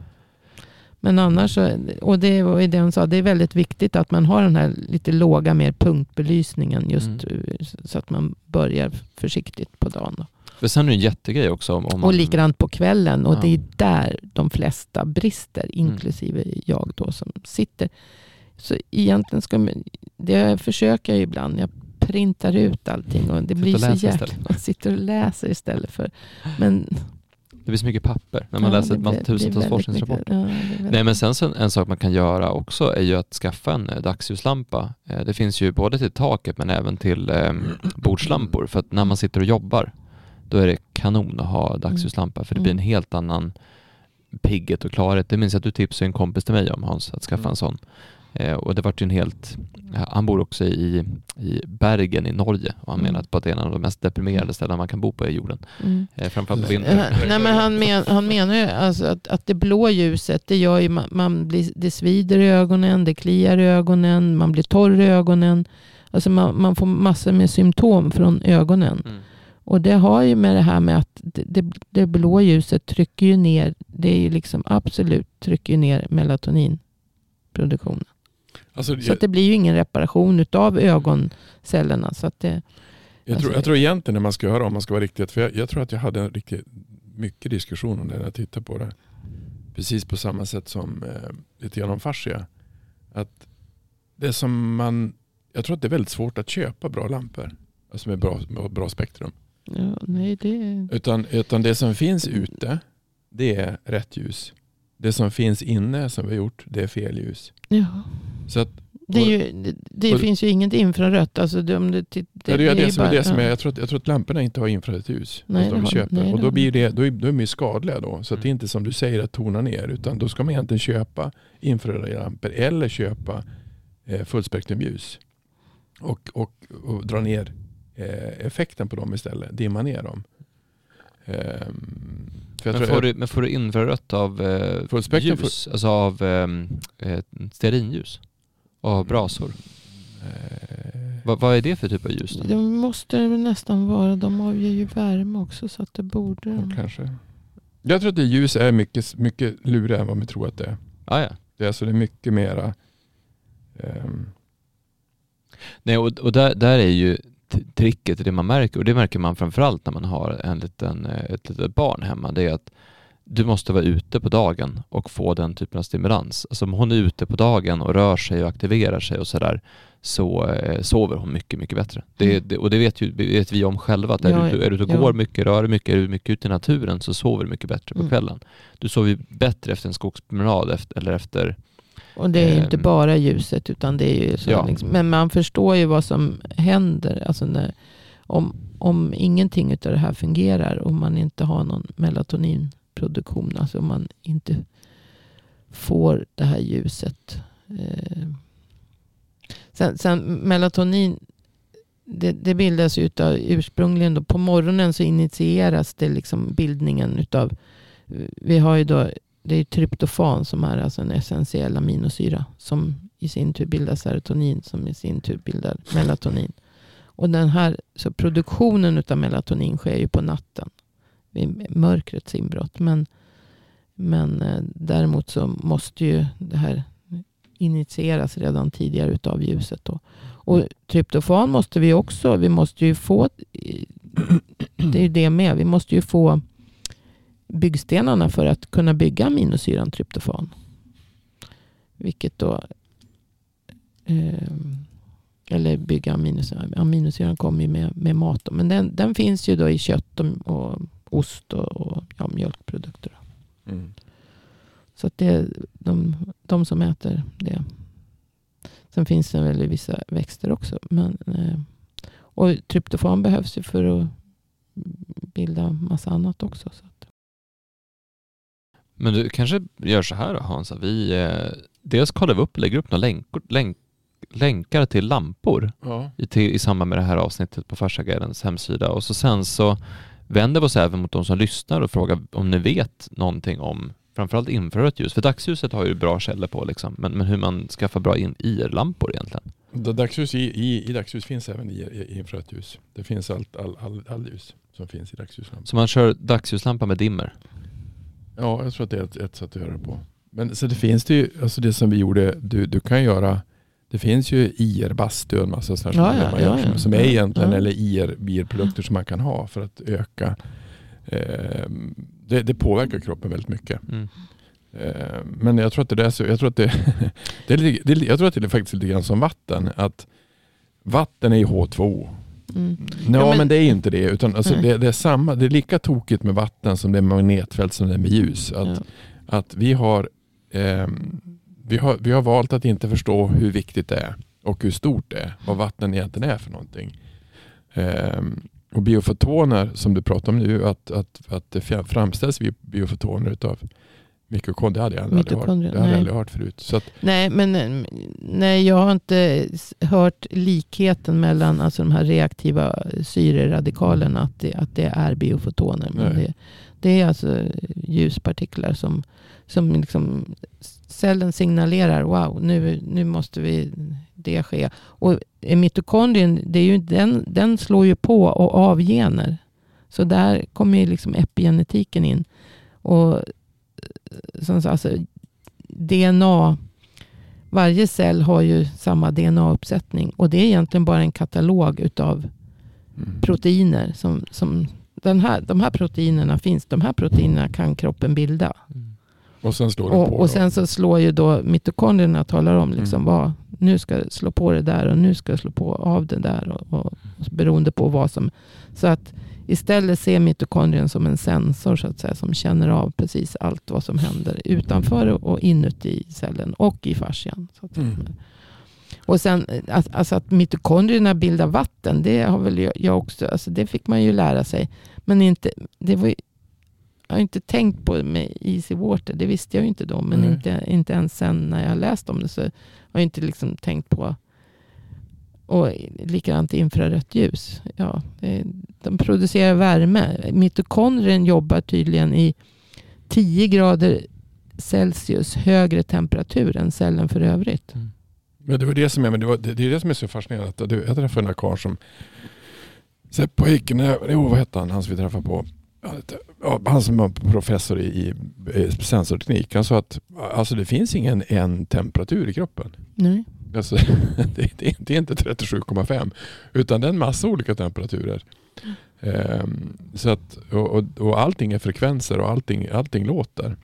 Men annars, så- och det var det hon sa, det är väldigt viktigt att man har den här lite låga, mer punktbelysningen just Mm. eh, så att man börjar försiktigt på dagen. Då. För sen är det en jättegrej också om, om man... Och likadant på kvällen. Och Ja. det är där de flesta brister, inklusive jag då som sitter. Så egentligen ska man, det försöker jag ibland. Jag printar ut allting och det Sitter blir och så jäkla... Och sitter och läser istället för... Men, Det blir så mycket papper när man ja, läser man, blir- blir tusentals forskningsrapporter. ja, Nej men sen så, en sak man kan göra också är ju att skaffa en eh, dagsljuslampa. Eh, Det finns ju både till taket men även till eh, bordslampor. För att när man sitter och jobbar då är det kanon att ha dagsljuslampa för det blir en Mm. helt annan pigghet och klarhet. Det minns jag att du tipsade en kompis till mig om Hans, att skaffa Mm. en sån. Eh, och det vart ju en helt, han bor också i, i Bergen i Norge och han Mm. menar att på att det är en av de mest deprimerade ställen man kan bo på i jorden. Mm. Eh, framförallt på vintern. Eh, Nej, men han, men, han menar ju alltså att, att det blå ljuset, det gör ju man, man blir, det svider i ögonen, det kliar i ögonen, man blir torr i ögonen. Alltså man, man får massor med symptom från ögonen. Mm. Och det har ju med det här med att det, det, det blå ljuset trycker ju ner, det är ju liksom absolut trycker ju ner melatoninproduktionen. Alltså, Så att det blir ju ingen reparation utav ögoncellerna. Så att det, Jag tror, Alltså- jag tror egentligen när man ska höra om man ska vara riktigt, för jag, jag tror att jag hade en riktigt mycket diskussion om det när jag tittade på det. Precis på samma sätt som eh, lite grann om fascia. Att det som man, jag tror att det är väldigt svårt att köpa bra lampor. Alltså med bra, med bra spektrum. ja, nej, det, Utan, utan det som finns ute, det är rätt ljus. Det som finns inne som vi har gjort, det är fel ljus. ja. Så att, Det, ju, det, det och- finns ju inget infrarött. Alltså det, det, det, det, det, är det, som är bara- det som är, ja. jag, tror att, jag tror att lamporna inte har infrarött ljus. Nej, alltså de det vi har- köper. nej, och det då har blir det, då är, då är de ju skadliga då. Så att det är Mm. inte som du säger att tona ner. Utan då ska man egentligen köpa infraröda lampor eller köpa eh, fullspektrumljus. Och, och, och dra ner eh, effekten på dem istället. Dimma ner dem. Ehm, för jag Men, tror- får du, men får du infrarött av eh, Fullspektrum ljus? Alltså av eh, eh, stearinljus? Av brasor? eh, Va, vad är det för typ av ljus? Då? Det måste det nästan vara. De avger ju värme också. Så att det borde... ja, kanske. Jag tror att det ljus är mycket, mycket lurigare än vad vi tror att det är. Ah, ja. Det är, alltså, det är mycket mera ehm, Nej, och, och där, där är ju tricket, det man märker, och det märker man framförallt när man har en liten, eh, ett litet barn hemma, det är att du måste vara ute på dagen och få den typen av stimulans. Alltså om hon är ute på dagen och rör sig och aktiverar sig och sådär så eh, sover hon mycket, mycket bättre. Det, Mm. det, och det vet, ju, vet vi om själva, att är, Ja, du, är du ute och ja. går mycket, rör dig mycket, är du mycket ute i naturen så sover du mycket bättre på Mm. kvällen. Du sover ju bättre efter en skogspromenad efter, eller efter... Och det är ju inte Ehm. bara ljuset utan det är ju så Ja. liksom, Men man förstår ju vad som händer. Alltså när, om, om ingenting av det här fungerar. Om man inte har någon melatoninproduktion. Alltså om man inte får det här ljuset. Eh. Sen, sen melatonin. Det, det bildas utav, ursprungligen då, på morgonen så initieras det liksom bildningen utav. Vi har ju då det är tryptofan som är alltså en essentiell aminosyra. Som i sin tur bildar serotonin som i sin tur bildar melatonin. Och den här, så produktionen av melatonin sker ju på natten. Vid mörkrets inbrott. Men, men eh, däremot så måste ju det här initieras redan tidigare utav ljuset. Då. Och tryptofan måste vi också, vi måste ju få, det är ju det med, vi måste ju få byggstenarna för att kunna bygga aminosyran tryptofan. Vilket då, eh, eller bygga aminosyran, aminosyran kommer ju med, med mat. Då. Men den, den finns ju då i kött och, och ost och, och ja, mjölkprodukter. Mm. Så att det är de, de som äter det. Sen finns det väl i vissa växter också. Men, eh, och tryptofan behövs ju för att bilda massa annat också. Så Men du kanske gör så här då Hans, att vi eh, dels kollar vi upp, lägger upp några länkor, länk, länkar till lampor Ja. i, till, i samband med det här avsnittet på Farsaguidens hemsida och så sen så vänder vi oss även mot de som lyssnar och frågar om ni vet någonting om framförallt infrarött ljus. För dagsljuset har ju bra källor på liksom, men, men hur man skaffar bra in IR-lampor egentligen. Dagsljus i, i, I dagsljus finns även i, i infrarött ljus. Det finns allt, all, all, all ljus som finns i dagsljuslampan. Så man kör dagsljuslampa med dimmer. Ja, jag tror att det är ett, ett sätt att göra det på. Men så det finns det ju, alltså det som vi gjorde, du, du kan göra, det finns ju IR-bastu och en massa sådana Ja, som, ja, ja, som, ja. som är egentligen, ja. eller IR, IR-produkter som man kan ha för att öka. Eh, det, det påverkar kroppen väldigt mycket. Mm. Eh, Men jag tror att det är så, jag tror att det, det, är, lite- det jag tror att det är faktiskt lite grann som vatten. Att vatten är ju H2O. Mm. Nej, Ja, men, men- det är inte det. Utan alltså Nej. det, det, är samma, det är lika tokigt med vatten som det är med magnetfält som det är med ljus. Att, Ja. att vi, har, ehm, vi, har, vi har valt att inte förstå hur viktigt det är och hur stort det är. Vad vatten egentligen är för någonting. Ehm, och biofotoner som du pratar om nu, att, att, att det framställs bi- biofotoner utav mikrokondrier. Det hade jag aldrig, hört, Mitokondrier, det hade jag aldrig hört förut. Så att, Nej, men nej, jag har inte hört likheten mellan alltså, de här reaktiva syreradikalerna. Att det, att det är biofotoner. Men det, det är alltså ljuspartiklar som, som liksom cellen signalerar. Wow, nu, nu måste vi det ske. Och mitokondrien, det är ju, den, den slår ju på och av gener. Så där kommer ju liksom epigenetiken in. Och som alltså, DNA, varje cell har ju samma DNA-uppsättning. Och det är egentligen bara en katalog utav mm. proteiner. Som, som den här, de här proteinerna finns. De här proteinerna kan kroppen bilda. Och sen slår Och, på. och sen så slår ju då mitokondrierna talar om liksom Mm. vad, nu ska det slå på det där och nu ska det slå på av det där. Och, och, beroende på vad som... Så att istället se mitokondrien som en sensor så att säga. Som känner av precis allt vad som händer utanför och inuti cellen och i fascian. Mm. Och sen att- alltså att mitokondrierna bildar vatten. Det har väl jag, också. Alltså det fick man ju lära sig. Men inte, det var ju, jag har inte tänkt på det med easy water. Det visste jag ju inte då. Men inte, inte ens sen när jag läst om det. Så har jag inte liksom tänkt på. Och likadant infrarött ljus. Ja, det, de producerar värme. Mitokondrien jobbar tydligen i 10 grader Celsius högre temperatur än cellen för övrigt. Men det var det som är, men det, var, det, det är det som är så fascinerande. Att du, jag träffade den här karln som pojken, eh, jo, vad hette han, han som vi träffade på? Han som var professor i sensorteknik. Han sa att alltså, det finns ingen en temperatur i kroppen. Nej. Alltså, det, det, det är inte 37,5 utan det är en massa olika temperaturer. Ehm, så att, och, och, och allting är frekvenser och allting, allting låter.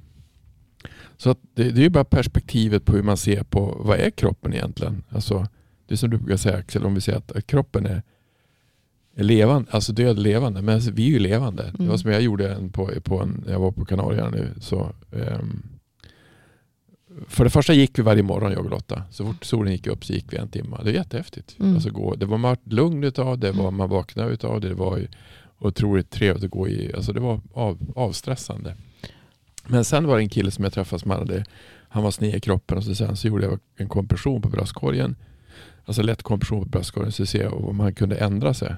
Så att det, det är ju bara perspektivet på hur man ser på vad är kroppen egentligen. Alltså, det är som du brukar säga Axel, om vi säger att, att kroppen är, är levande, alltså död levande, men vi är ju levande. Det var Mm. som jag gjorde en på, på en, jag var på Kanarierna nu. Så, ehm, för det första gick vi varje morgon jag och Lotta. Så fort solen gick upp så gick vi en timme. Det är jättehäftigt. Mm. Alltså gå, det var man lugn utav, det var man vaknade utav, det var otroligt trevligt att gå i. Alltså det var av, avstressande. Men sen var det en kille som jag träffade som hade, han var sned i kroppen och så sen så gjorde jag en kompression på bröstkorgen. Alltså lätt kompression på bröstkorgen så ser jag om han kunde ändra sig.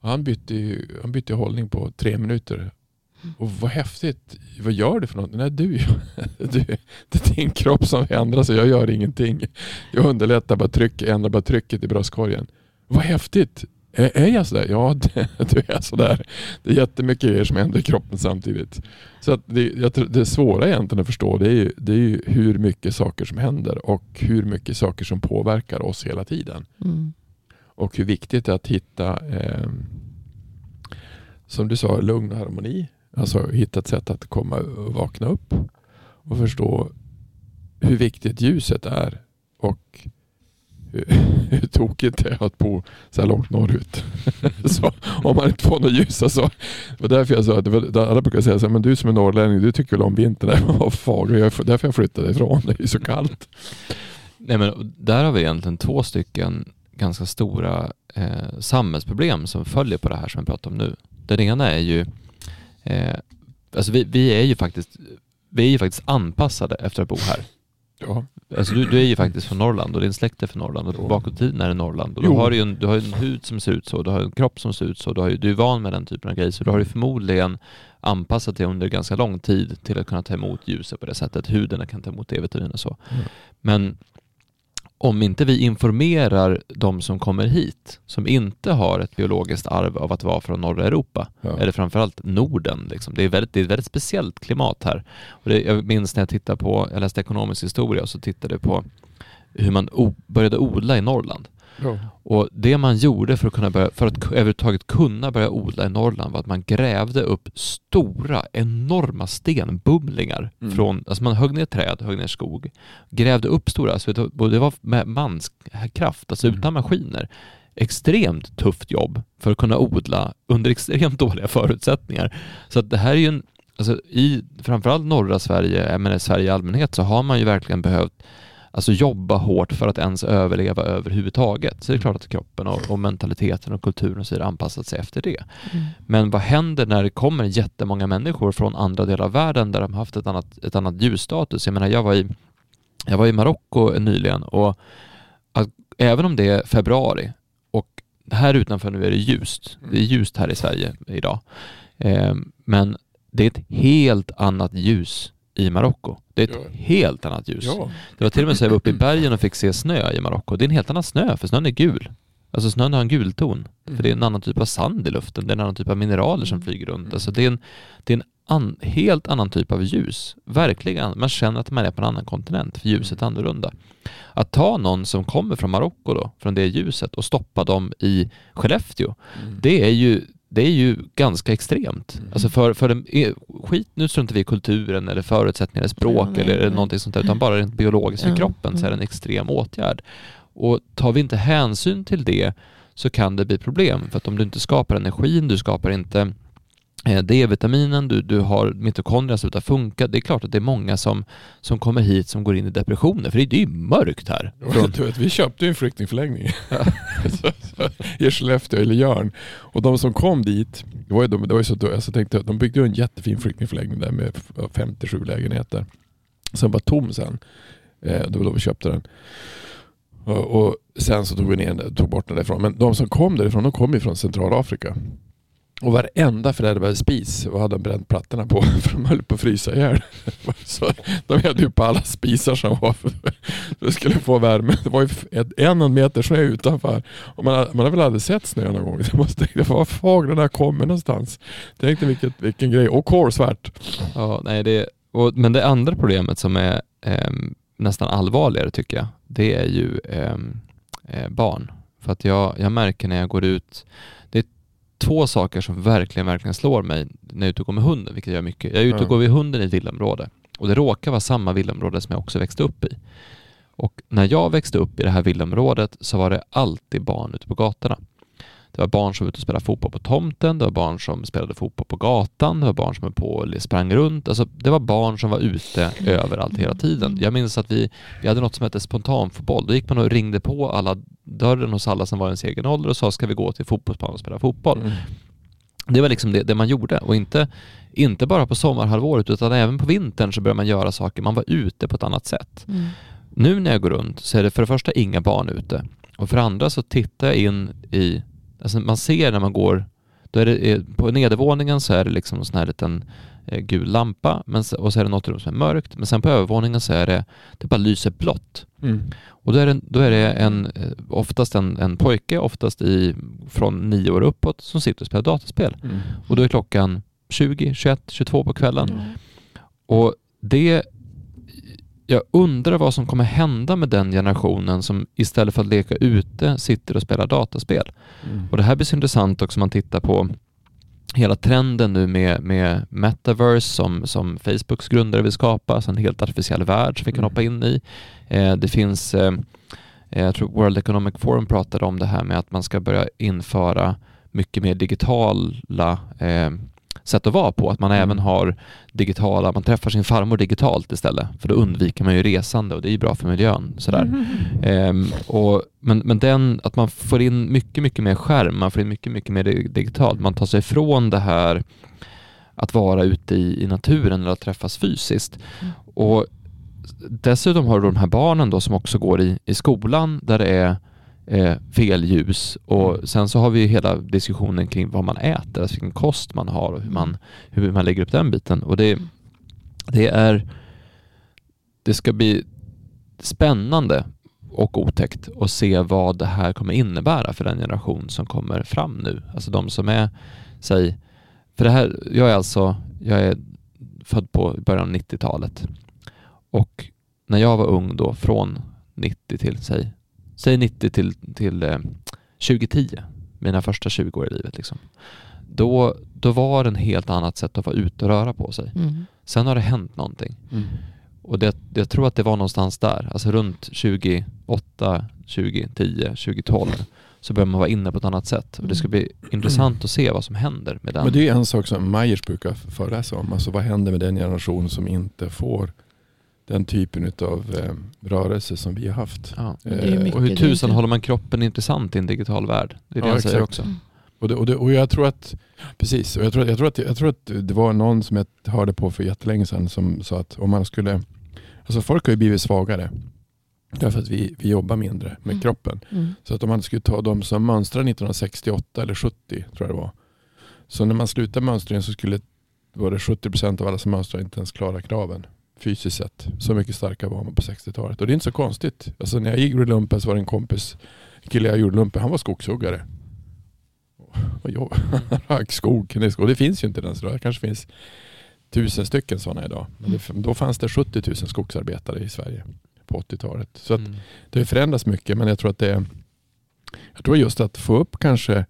Och han bytte han bytte hållning på tre minuter. Och vad häftigt. Vad gör du för något? Nej, du, du, det är din kropp som ändrar sig. Jag gör ingenting. Jag underlättar bara tryck, ändrar bara trycket i bröstkorgen. Vad häftigt. Är, är jag sådär? Ja, det, du är sådär. Det är jättemycket grejer som händer i kroppen samtidigt. Så att det, jag tror, det svåra egentligen att förstå det är, ju, det är ju hur mycket saker som händer och hur mycket saker som påverkar oss hela tiden. Mm. Och hur viktigt det är att hitta, eh, som du sa, lugn och harmoni. Alltså hitta ett sätt att komma och vakna upp och förstå hur viktigt ljuset är och hur, hur tokigt det är att bo så här långt norrut. så, om man inte får något ljus. Alltså, det var därför jag sa, att det var, alla brukar säga så här, men du som är norrlänning, du tycker väl om vintern? Nej, vad fan, jag, därför jag flyttade ifrån, det är ju så kallt. Nej, men där har vi egentligen två stycken ganska stora eh, samhällsproblem som följer på det här som vi pratar om nu. Den ena är ju, eh, alltså vi, vi är ju faktiskt vi är ju faktiskt anpassade efter att bo här. Ja, Alltså du, du är ju faktiskt från Norrland och din släkt är från Norrland och bakåt i tiden är det Norrland. Och då Jo. har du, ju en, du har en hud som ser ut så, du har en kropp som ser ut så, du, har ju, du är van med den typen av grejer så du har ju förmodligen anpassat dig under ganska lång tid till att kunna ta emot ljuset på det sättet. Huden kan ta emot D-vitamin och så. Mm. Men om inte vi informerar de som kommer hit, som inte har ett biologiskt arv av att vara från norra Europa, ja. eller framförallt Norden. Liksom. Det, är väldigt, det är ett väldigt speciellt klimat här. Och det, jag minns när jag tittade på, jag läste ekonomisk historia och så tittade jag på hur man började odla i Norrland. Ja. Och det man gjorde för att, kunna börja, för att överhuvudtaget kunna börja odla i Norrland var att man grävde upp stora, enorma stenbumlingar. Mm. Från, alltså man högg ner träd, högg ner skog, grävde upp stora, alltså det var- det var med manskraft, alltså Mm. utan maskiner. Extremt tufft jobb för att kunna odla under extremt dåliga förutsättningar. Så att det här är ju en, alltså i framförallt norra Sverige, men Sverige i allmänhet, så har man ju verkligen behövt alltså jobba hårt för att ens överleva överhuvudtaget. Så det är klart att kroppen och, och mentaliteten och kulturen och så vidare anpassat sig efter det. Mm. Men vad händer när det kommer jättemånga människor från andra delar av världen där de haft ett annat, ett annat ljusstatus? Jag menar, jag var i, jag var i Marocko nyligen och att, även om det är februari och här utanför nu är det ljust. Det är ljust här i Sverige idag. Eh, men det är ett helt annat ljus i Marocko. Det är ett Ja. helt annat ljus. ja. Det var till och med så jag var uppe i bergen och fick se snö i Marocko. Det är en helt annan snö, för snön är gul. Alltså snön har en gul ton. För det är en annan typ av sand i luften, det är en annan typ av mineraler som flyger runt. Alltså det är en, det är en an, helt annan typ av ljus. Verkligen, man känner att man är på en annan kontinent, för ljuset är annorlunda. Att ta någon som kommer från Marocko då, från det ljuset, och stoppa dem i Skellefteå, Mm. det är ju det är ju ganska extremt. Mm. Alltså för, för den, eh, skit, nu struntar vi i kulturen eller förutsättningar eller språk Ja, eller nej. någonting sånt där, utan bara rent biologiskt för Ja, kroppen så är det en extrem åtgärd. Och tar vi inte hänsyn till det så kan det bli problem. För att om du inte skapar energin, du skapar inte D-vitaminen, du, du har mitokondrierna som slutar funka. Det är klart att det är många som, som kommer hit som går in i depressioner, för det, det är ju mörkt här. Och Du vet, vi köpte ju en flyktingförläggning så, så, i Skellefteå eller Jörn. Och de som kom dit, det var ju, de, det var ju så, alltså, tänkte, de byggde ju en jättefin flyktingförläggning där med 57 lägenheter. Som var tom sen. Eh, det var då vi köpte den. Och, och sen så tog vi ner tog bort den därifrån. Men de som kom därifrån, de kom ju från Centralafrika. Och varenda förälder hade spis och hade bränt plattorna på för de höll på att frysa ihjäl. Så de hade ju på alla spisar som var för, att skulle få värme. Det var ju ett, en meter snö utanför. Och man, man har väl aldrig sett snö någon gång. Det måste tänka, var fan den kommer någonstans? Tänkte vilket, vilken grej. Och kolsvart. Ja, nej, det, och, men det andra problemet som är eh, nästan allvarligare tycker jag, det är ju ehm, eh, barn. För att jag, jag märker när jag går ut, två saker som verkligen, verkligen slår mig när jag är ute och går med hunden, vilket jag gör mycket. Jag är ute och går med hunden i ett villaområde och det råkar vara samma villaområde som jag också växte upp i. Och när jag växte upp i det här villaområdet så var det alltid barn ute på gatorna. Det var barn som var ute och spelade fotboll på tomten, det var barn som spelade fotboll på gatan, det var barn som höll på sprang runt. Alltså, det var barn som var ute överallt hela tiden. Jag minns att vi, vi hade något som hette spontanfotboll. Då gick man och ringde på alla dörren hos alla som var i ens egen ålder och sa ska vi gå till fotbollsplanen och spela fotboll. Mm. Det var liksom det, det man gjorde och inte, inte bara på sommarhalvåret utan även på vintern så började man göra saker. Man var ute på ett annat sätt. Mm. Nu när jag går runt så är det för det första inga barn ute och för det andra så tittar jag in i, alltså man ser när man går, då är det, eh, på nedervåningen så är det liksom en sån här liten eh, gul lampa men, och så är det något rum som är mörkt men sen på övervåningen så är det, det bara lyser blått. Mm. Och då är det, då är det en, eh, oftast en, en pojke, oftast i, från nio år uppåt, som sitter och spelar dataspel. Mm. Och då är klockan 20, 21, 22 på kvällen. Mm. Och det, jag undrar vad som kommer hända med den generationen som istället för att leka ute sitter och spelar dataspel. Mm. Och det här blir så intressant också om man tittar på hela trenden nu med, med metaverse som, som Facebooks grundare vill skapa, alltså en helt artificiell värld som vi kan Mm. hoppa in i. Eh, det finns, eh, eh, jag tror World Economic Forum pratade om det här med att man ska börja införa mycket mer digitala eh, sätt att vara på. Att man Mm. även har digitala, man träffar sin farmor digitalt istället. För då undviker man ju resande och det är ju bra för miljön. Sådär. Mm. Ehm, och, men, men den, att man får in mycket, mycket mer skärm, man får in mycket, mycket mer dig- digitalt. Man tar sig ifrån det här att vara ute i, i naturen eller att träffas fysiskt. Mm. Och dessutom har du de här barnen då som också går i, i skolan där det är eh, fel ljus och Mm. sen så har vi ju hela diskussionen kring vad man äter, alltså vilken kost man har och hur man, hur man lägger upp den biten. Och det, det är det ska bli spännande och otäckt att se vad det här kommer innebära för den generation som kommer fram nu. Alltså de som är, säg, för det här, jag är alltså, jag är född på början av 90-talet och när jag var ung då, från 90 till, säg, säg 90 till, till eh, 2010, mina första 20 år i livet liksom. Då, då var det en helt annat sätt att vara ute och röra på sig. Mm. Sen har det hänt någonting. Mm. Och det, jag tror att det var någonstans där, alltså runt 2008, 2010, 2012 så börjar man vara inne på ett annat sätt. Och det ska bli intressant att se vad som händer med den. Men det är en sak som Myers brukar föreläsa om. Alltså vad händer med den generation som inte får den typen av eh, rörelse som vi har haft. ja. Eh, Och hur tusan inte- håller man kroppen intressant i en digital värld? Det är det Ja, jag säger exakt. också. Mm. Och, det, och, det, och jag tror att, precis, och jag tror, att- jag, tror att, jag tror att det var någon som jag hörde på för jättelänge sedan som sa att om man skulle, alltså folk har ju blivit svagare. Därför att vi, vi jobbar mindre med Mm. kroppen. Mm. Så att om man skulle ta de som mönstrade 1968 eller 70 tror jag det var. Så när man slutar mönstringen så skulle var det 70% av alla som mönstrar inte ens klara kraven fysiskt sett. Så mycket starkare var man på 60-talet. Och det är inte så konstigt. Alltså när jag gjorde lumpen så var det en kompis, en kille jag gjorde lumpen, han var skogshuggare. Och jag rök skog, knäskog. Det finns ju inte ens idag. Det kanske finns tusen stycken sådana idag. Men det, då fanns det 70 000 skogsarbetare i Sverige på 80-talet. Så att Mm. det har förändrats mycket men jag tror att det är jag tror just att få upp kanske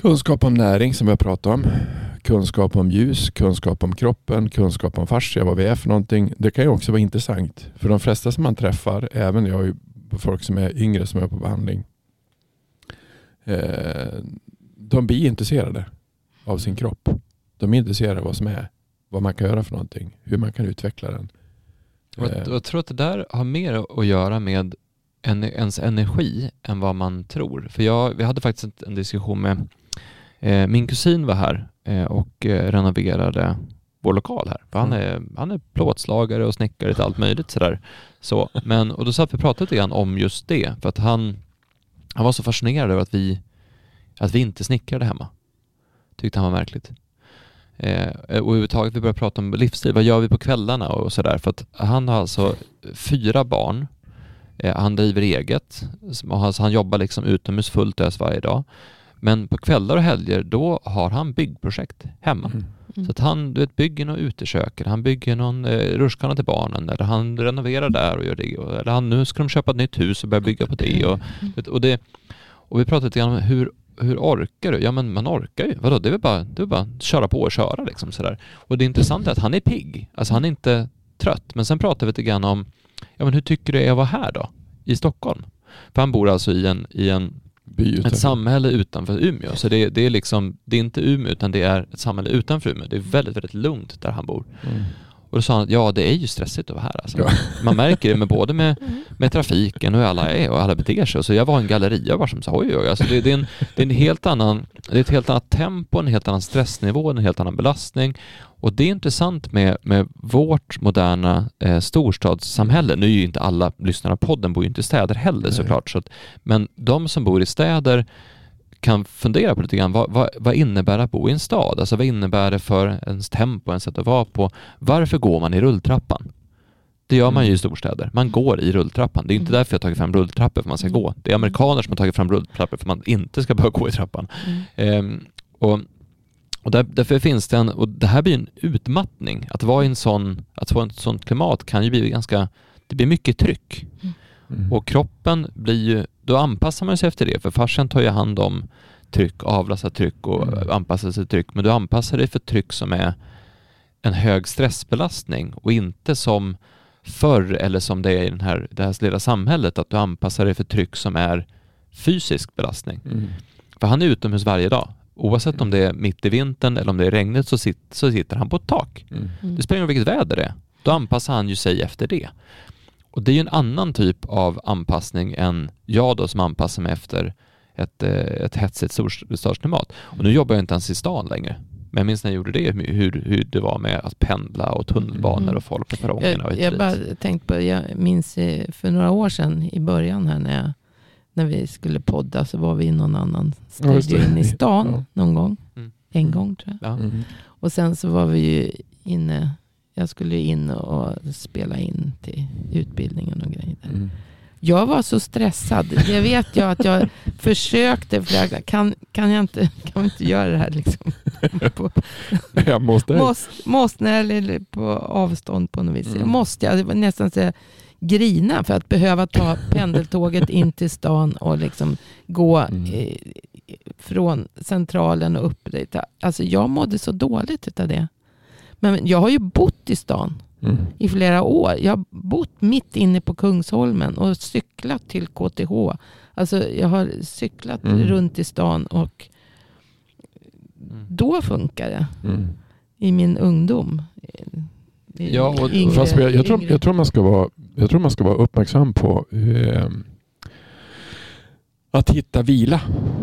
kunskap om näring som har pratat om. Kunskap om ljus, kunskap om kroppen, kunskap om fascia, vad vi är för någonting. Det kan ju också vara intressant. För de flesta som man träffar, även jag folk som är yngre som är på behandling. Eh, de blir intresserade av sin kropp. De är intresserade av vad som är, vad man kan göra för någonting, hur man kan utveckla den. Eh, jag, jag tror att det där har mer att göra med en, ens energi än vad man tror. För jag, vi hade faktiskt en diskussion med eh, min kusin var här eh, och eh, renoverade vår lokal här. För han, Mm. är, han är plåtslagare och snickare till allt möjligt sådär. Så, men, och då satt vi och pratade lite grann om just det. För att han, han var så fascinerad över att vi, att vi inte snickrade hemma. Tyckte han var märkligt. Eh, och överhuvudtaget vi började prata om livsstil, vad gör vi på kvällarna och sådär. För att han har alltså fyra barn, eh, han driver eget, och han, så han jobbar liksom utomhus fullt ös varje dag. Men på kvällar och helger då har han byggprojekt hemma. mm. Mm. Så att han du vet, bygger något utekök, eller han bygger någon eh, rutschkana till barnen, eller han renoverar där och gör det. Och, eller han, nu ska de köpa ett nytt hus och börja bygga på det. Och, vet, och, det och vi pratade lite grann om hur, hur orkar du? Ja men man orkar ju. Vadå? Det är väl bara, det är bara att köra på och köra liksom sådär. Och det intressanta är att han är pigg. Alltså han är inte trött. Men sen pratar vi lite grann om, ja men hur tycker du det är att vara här då? I Stockholm? För han bor alltså i en, i en ett utanför. samhälle utanför Umeå. Så det, det är liksom, det är inte Umeå utan det är ett samhälle utanför Umeå. Det är väldigt, väldigt lugnt där han bor. Mm. Och då sa han, ja det är ju stressigt att vara här alltså. Ja. Man märker det med både med, med trafiken och hur alla är och alla beter sig. Så jag var i en galleria bara som sa, oj oj, alltså det, det, är en, det är en helt annan, det är ett helt annat tempo, en helt annan stressnivå, en helt annan belastning. Och det är intressant med, med vårt moderna eh, storstadssamhälle. Nu är ju inte alla lyssnare på podden bor ju inte i städer heller Nej. såklart. Så att, men de som bor i städer kan fundera på lite grann, vad, vad, vad innebär det att bo i en stad? Alltså vad innebär det för ens tempo, ens sätt att vara på? Varför går man i rulltrappan? Det gör man ju i storstäder. Man går i rulltrappan. Det är inte Mm. därför jag har tagit fram rulltrappor för man ska Mm. gå. Det är amerikaner som har tagit fram rulltrappor för man inte ska behöva gå i trappan. Mm. Ehm, och och där, därför finns det en, och det här blir en utmattning. Att vara i en sån, att få ett sånt klimat kan ju bli ganska, det blir mycket tryck. Mm. Och kroppen blir ju, då anpassar man sig efter det, för farsan tar ju hand om tryck, avlastar tryck och Mm. anpassar sig till tryck. Men du anpassar dig för tryck som är en hög stressbelastning och inte som förr eller som det är i den här, det här lilla samhället, att du anpassar dig för tryck som är fysisk belastning. Mm. För han är utomhus varje dag. Oavsett om det är mitt i vintern eller om det är regnigt så, sit, så sitter han på ett tak. Mm. Mm. Det spelar ingen roll vilket väder det är. Då anpassar han ju sig efter det. Och det är ju en annan typ av anpassning än jag då som anpassar mig efter ett, eh, ett hetsigt storstadsklimat. Och nu jobbar jag inte ens i stan längre. Men jag minns när jag gjorde det, hur, hur det var med att pendla och tunnelbanor Mm. och folk på perrongerna och Jag, jag bara tänkt på, jag minns eh, för några år sedan i början här när, jag, när vi skulle podda så var vi i någon annan Ja, studio det. inne i stan Ja. någon gång. Mm. En gång tror jag. Ja. Mm. Och sen så var vi ju inne, jag skulle in och spela in till utbildningen och grejer. Mm. Jag var så stressad. Det vet jag att jag försökte flera. Kan, kan jag inte, kan vi inte göra det här liksom? På, hos dig? måste, måste, eller på avstånd på något vis. Mm. Jag måste, jag var nästan säga grina för att behöva ta pendeltåget in till stan och liksom gå Mm. eh, från centralen och upp dit. Alltså jag mådde så dåligt av det. Men jag har ju bott i stan Mm. i flera år. Jag har bott mitt inne på Kungsholmen och cyklat till KTH. Alltså jag har cyklat Mm. runt i stan och då funkar det. Mm. I min ungdom. I- Ja, och- yngre- Fast jag, jag, tror, jag, tror man ska vara, jag tror man ska vara uppmärksam på eh, att hitta vila.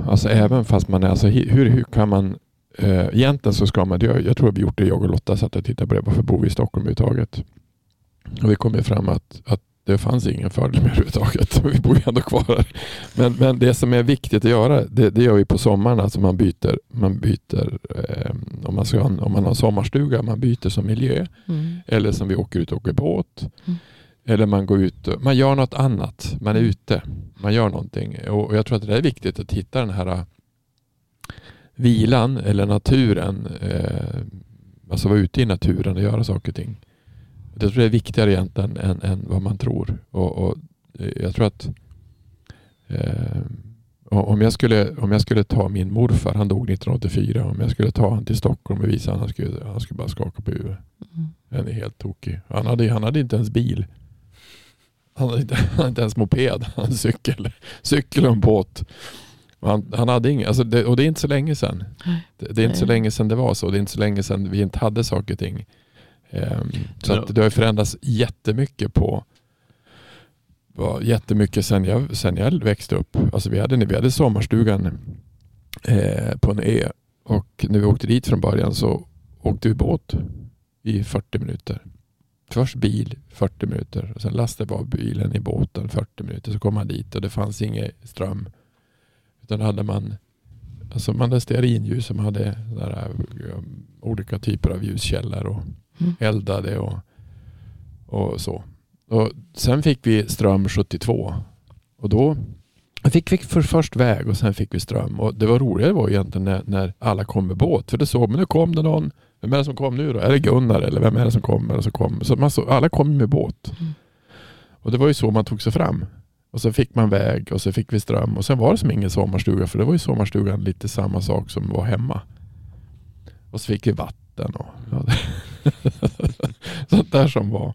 Alltså även fast man är, alltså, hur, hur kan man eh, egentligen så ska man, jag, jag tror vi gjort det, jag och Lotta satt och tittade på det, varför bor vi i Stockholm överhuvudtaget? Och vi kom ju fram att, att det fanns ingen fördel med överhuvudtaget. Vi bor ju ändå kvar här. Men, men det som är viktigt att göra, det, det gör vi på sommaren. Alltså man byter, man byter eh, om, man ska, om man har en sommarstuga, man byter som miljö. Mm. Eller som vi åker ut och åker båt. Mm. Eller man går ut och, man gör något annat. Man är ute. Man gör någonting. Och och jag tror att det är viktigt att hitta den här vilan eller naturen. Eh, alltså vara ute i naturen och göra saker och ting. Jag tror det är viktigare egentligen än, än vad man tror. Och, och eh, jag tror att eh, om jag, skulle, om jag skulle ta min morfar, han dog 1984, om jag skulle ta honom till Stockholm och visa honom, han skulle, han skulle bara skaka på huvudet. Mm. Den är helt tokig. Han hade, han hade inte ens bil. Han hade inte, han hade inte ens moped. Han hade cykel. Cykel och en båt. Han, han hade ingen, alltså det, och det är inte så länge sedan. Det, det är inte så länge sedan det var så. Det är inte så länge sedan vi inte hade saker och ting. Ehm, så att det har förändrats jättemycket på var jättemycket sen jag, sen jag växte upp. Alltså vi, hade, vi hade sommarstugan eh, på en ö och när vi åkte dit från början så åkte vi båt i 40 minuter. Först bil 40 minuter och sen lastade vi av bilen i båten 40 minuter. Så kom man dit och det fanns ingen ström. Utan då hade man alltså man hade stearinljus man hade där, um, olika typer av ljuskällor och Mm. eldade och, och så. Och sen fick vi ström 72 och då fick vi för först väg och sen fick vi ström. Och det var roligare var egentligen när, när alla kom med båt. För det såg man, nu kom det någon. Vem är det som kom nu då? Är det Gunnar eller vem är det som kommer? Som kom? Så man så, alla kom med båt. Mm. Och det var ju så man tog sig fram. Och så fick man väg och så fick vi ström och sen var det som ingen sommarstuga för det var ju sommarstugan lite samma sak som var hemma. Och så fick vi vatten och ja, sånt där som var.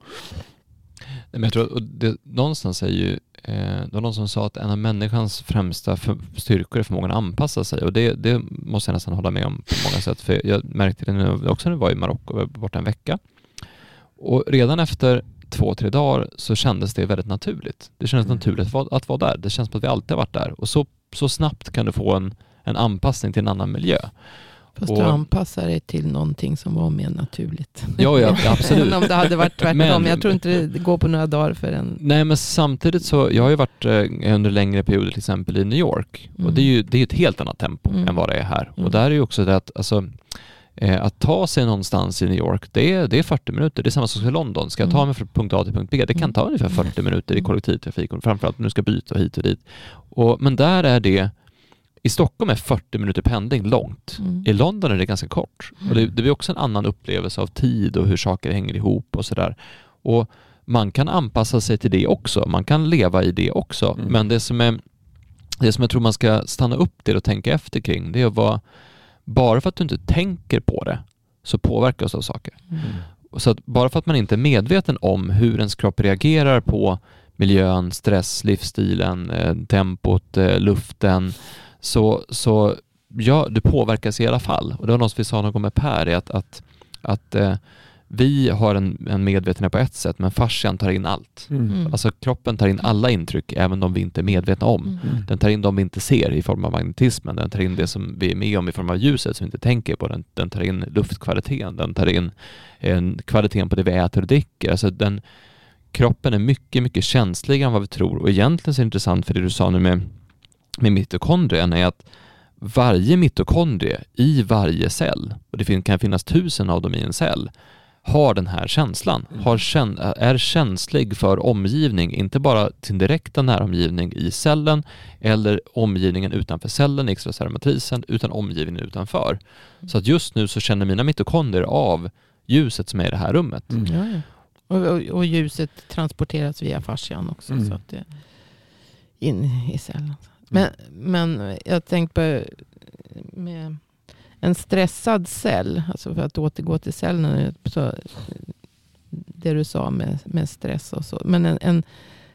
Men jag tror, och det, någonstans är ju, eh, det var någon som sa att en av människans främsta för, styrkor är förmågan att anpassa sig och det, det måste jag nästan hålla med om på många sätt. För jag märkte det nu också när vi var i Marocko, var borta en vecka. Och redan efter två, tre dagar så kändes det väldigt naturligt. Det kändes Mm. naturligt att vara, att vara där. Det känns som att vi alltid har varit där. Och så, så snabbt kan du få en, en anpassning till en annan miljö. Fast Och- du anpassar dig till någonting som var mer naturligt. Ja, ja, absolut. Än om det hade varit tvärtom. Men- jag tror inte det går på några dagar för en... Nej men samtidigt så, jag har ju varit eh, under längre perioder till exempel i New York och Mm. det är ju det är ett helt annat tempo Mm. än vad det är här. Mm. Och där är ju också det att, alltså, att ta sig någonstans i New York, det är, det är 40 minuter. Det är samma sak som i London. Ska jag ta Mm. mig från punkt A till punkt B, det kan Mm. ta ungefär 40 minuter i Mm. kollektivtrafik och framförallt när du ska byta hit och dit. Och, men där är det, i Stockholm är 40 minuter pendling långt. Mm. I London är det ganska kort. Och det, det blir också en annan upplevelse av tid och hur saker hänger ihop och sådär. Och man kan anpassa sig till det också. Man kan leva i det också. Mm. Men det som, är, det som jag tror man ska stanna upp till och tänka efter kring, det är att vara, bara för att du inte tänker på det, så påverkas du av saker. Mm. Så att bara för att man inte är medveten om hur ens kropp reagerar på miljön, stress, livsstilen, eh, tempot, eh, luften, så, så ja, du påverkas i alla fall. Och det var något vi sa någon gång med Per, att, att, att eh, vi har en, en medvetenhet på ett sätt, men fascian tar in allt. Mm. Alltså kroppen tar in alla intryck, även de vi inte är medvetna om. Mm. Den tar in de vi inte ser i form av magnetismen, den tar in det som vi är med om i form av ljuset som vi inte tänker på, den, den tar in luftkvaliteten, den tar in en kvaliteten på det vi äter och dricker. Alltså den, kroppen är mycket, mycket känsligare än vad vi tror och egentligen så är det intressant för det du sa nu med, med mitokondrien är att varje mitokondrie i varje cell, och det kan finnas tusen av dem i en cell, har den här känslan, Mm. har kän- är känslig för omgivning, inte bara sin direkta näromgivning i cellen eller omgivningen utanför cellen, i extracellularmatrisen, utan omgivningen utanför. Så att just nu så känner mina mitokondrier av ljuset som är i det här rummet. Mm. Ja, ja. Och, och, och ljuset transporteras via fascian också. Mm. Så att det in i cellen. Men, men jag tänkte på med en stressad cell, alltså för att återgå till cellen, så, det du sa med, med stress och så. Men en, en,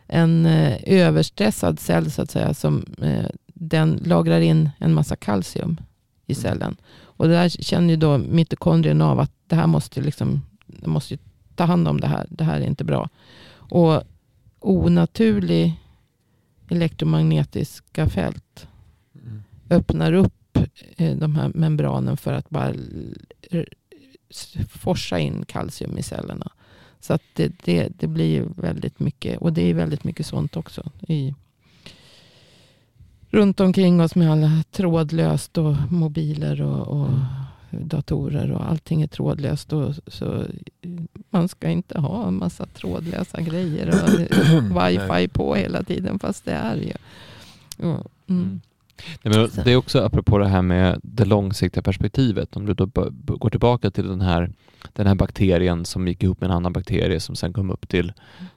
en eh, överstressad cell så att säga, som, eh, den lagrar in en massa kalcium i Mm. cellen. Och det där känner ju då mitokondrien av att det här måste liksom, måste ju ta hand om det här. Det här är inte bra. Och onaturlig elektromagnetiska fält Mm. öppnar upp eh, de här membranen för att bara forsa in kalcium i cellerna. Så att det, det, det blir väldigt mycket, och det är väldigt mycket sånt också. I, runt omkring oss med alla trådlöst och mobiler och, och datorer och allting är trådlöst. Och, så man ska inte ha en massa trådlösa grejer och wifi på hela tiden fast det är ju. Ja, mm. Nej, det är också apropå det här med det långsiktiga perspektivet. Om du då går tillbaka till den här, den här bakterien som gick ihop med en annan bakterie som sen kom upp till,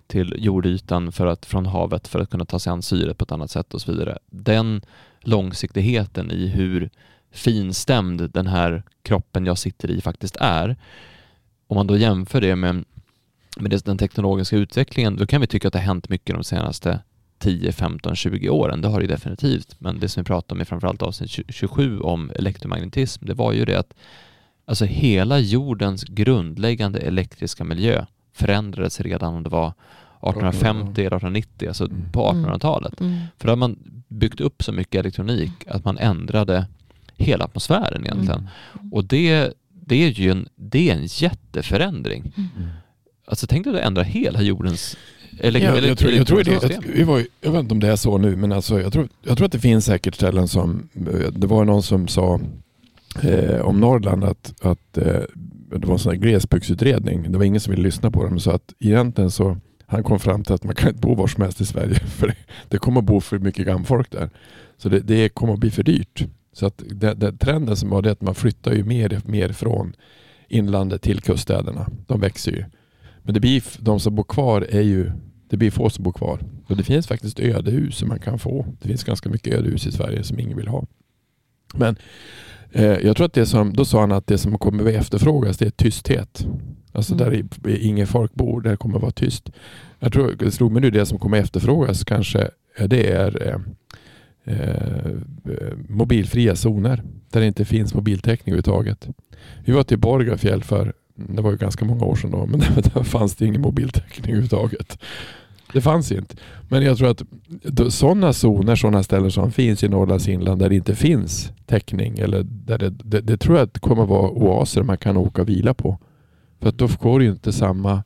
till jordytan för att, från havet för att kunna ta sig an syret på ett annat sätt och så vidare. Den långsiktigheten i hur finstämd den här kroppen jag sitter i faktiskt är. Om man då jämför det med, med den teknologiska utvecklingen, då kan vi tycka att det har hänt mycket de senaste 10, 15, 20 åren. Det har det ju definitivt. Men det som vi pratar om i framförallt avsnitt 20 27 om elektromagnetism, det var ju det att alltså hela jordens grundläggande elektriska miljö förändrades redan om det var 1850 eller 1890, alltså Mm. på 1800-talet. Mm. För då har man byggt upp så mycket elektronik att man ändrade hela atmosfären egentligen. Och det, det är ju en, det är en jätteförändring. Mm. Alltså tänk dig att ändra hela jordens ele- Ja, ele- jag, tror, jag, tror det, jag, var, jag vet inte om det är så nu, men alltså, jag, tror, jag tror att det finns säkert ställen som... Det var någon som sa eh, om Norrland att, att eh, det var en sån här glesbygdsutredning. Det var ingen som ville lyssna på dem. Så att egentligen så han kom fram till att man kan inte bo var som helst i Sverige. För det, det kommer att bo för mycket gamfolk där. Så det, det kommer att bli för dyrt. Så att det, det, trenden som var det att man flyttar ju mer, mer från inlandet till kuststäderna. De växer ju. Men det blir, de som bor kvar är ju, det blir få som bor kvar. Och det finns faktiskt ödehus som man kan få. Det finns ganska mycket ödehus i Sverige som ingen vill ha. Men eh, jag tror att det som, då sa han att det som kommer att efterfrågas det är tysthet. Alltså Mm. där inget folk bor, där kommer att vara tyst. Jag tror, det slog mig nu det som kommer att efterfrågas kanske, det är eh, eh, mobilfria zoner. Där det inte finns mobiltäckning överhuvudtaget. Vi var till Borgafjäll för, det var ju ganska många år sedan då, men där fanns det ingen mobiltäckning överhuvudtaget. Det fanns inte. Men jag tror att sådana zoner, sådana ställen som finns i Norrlands inland där det inte finns täckning, eller där det, det, det tror jag att kommer att vara oaser man kan åka och vila på. För då får du ju inte samma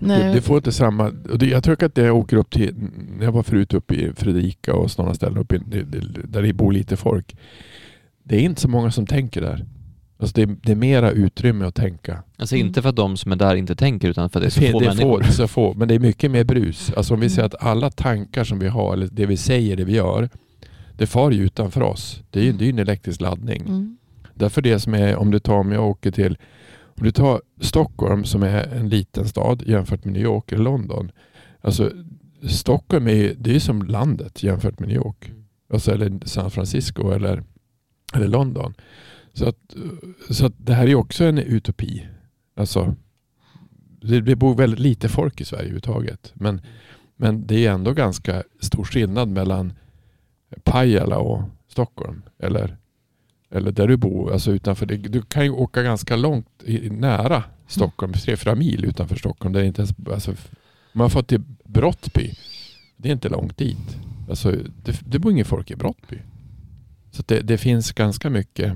Nej, du, du får inte samma... Och det, jag tror att det jag åker upp till... När jag var förut uppe i Fredrika och sådana ställen uppe i, det- det- där det bor lite folk. Det är inte så många som tänker där. Alltså det, är- det är mera utrymme att tänka. Alltså Mm. inte för att de som är där inte tänker utan för att det är så fin- få det är människor. få, så få, men det är mycket mer brus. Alltså om vi Mm. säger att alla tankar som vi har, eller det vi säger, det vi gör, det far ju utanför oss. Det är ju det är ju en elektrisk laddning. Mm. Därför det som är, om du tar, om jag åker till, om du tar Stockholm som är en liten stad jämfört med New York eller London. Alltså Stockholm är ju, det är som landet jämfört med New York. Alltså, eller San Francisco eller, eller London. Så, att, så att det här är också en utopi. Alltså, det, det bor väldigt lite folk i Sverige överhuvudtaget. Men, men det är ändå ganska stor skillnad mellan Pajala och Stockholm. Eller, eller där du bor. Alltså utanför det. Du kan ju åka ganska långt nära Stockholm. Tre, fyra mil utanför Stockholm. Det inte ens, alltså, man fått till Brottby. Det är inte långt dit. Alltså, det, det bor ingen folk i Brottby. Så det, det finns ganska mycket.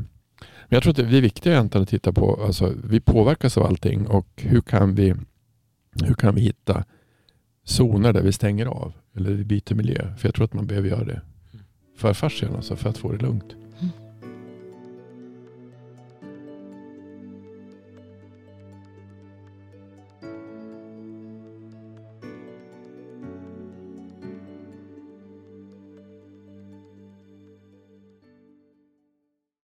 Men jag tror att det är viktigt egentligen att titta på, alltså, vi påverkas av allting och hur kan vi, hur kan vi hitta zoner där vi stänger av eller vi byter miljö. För jag tror att man behöver göra det för fascian, alltså för att få det lugnt.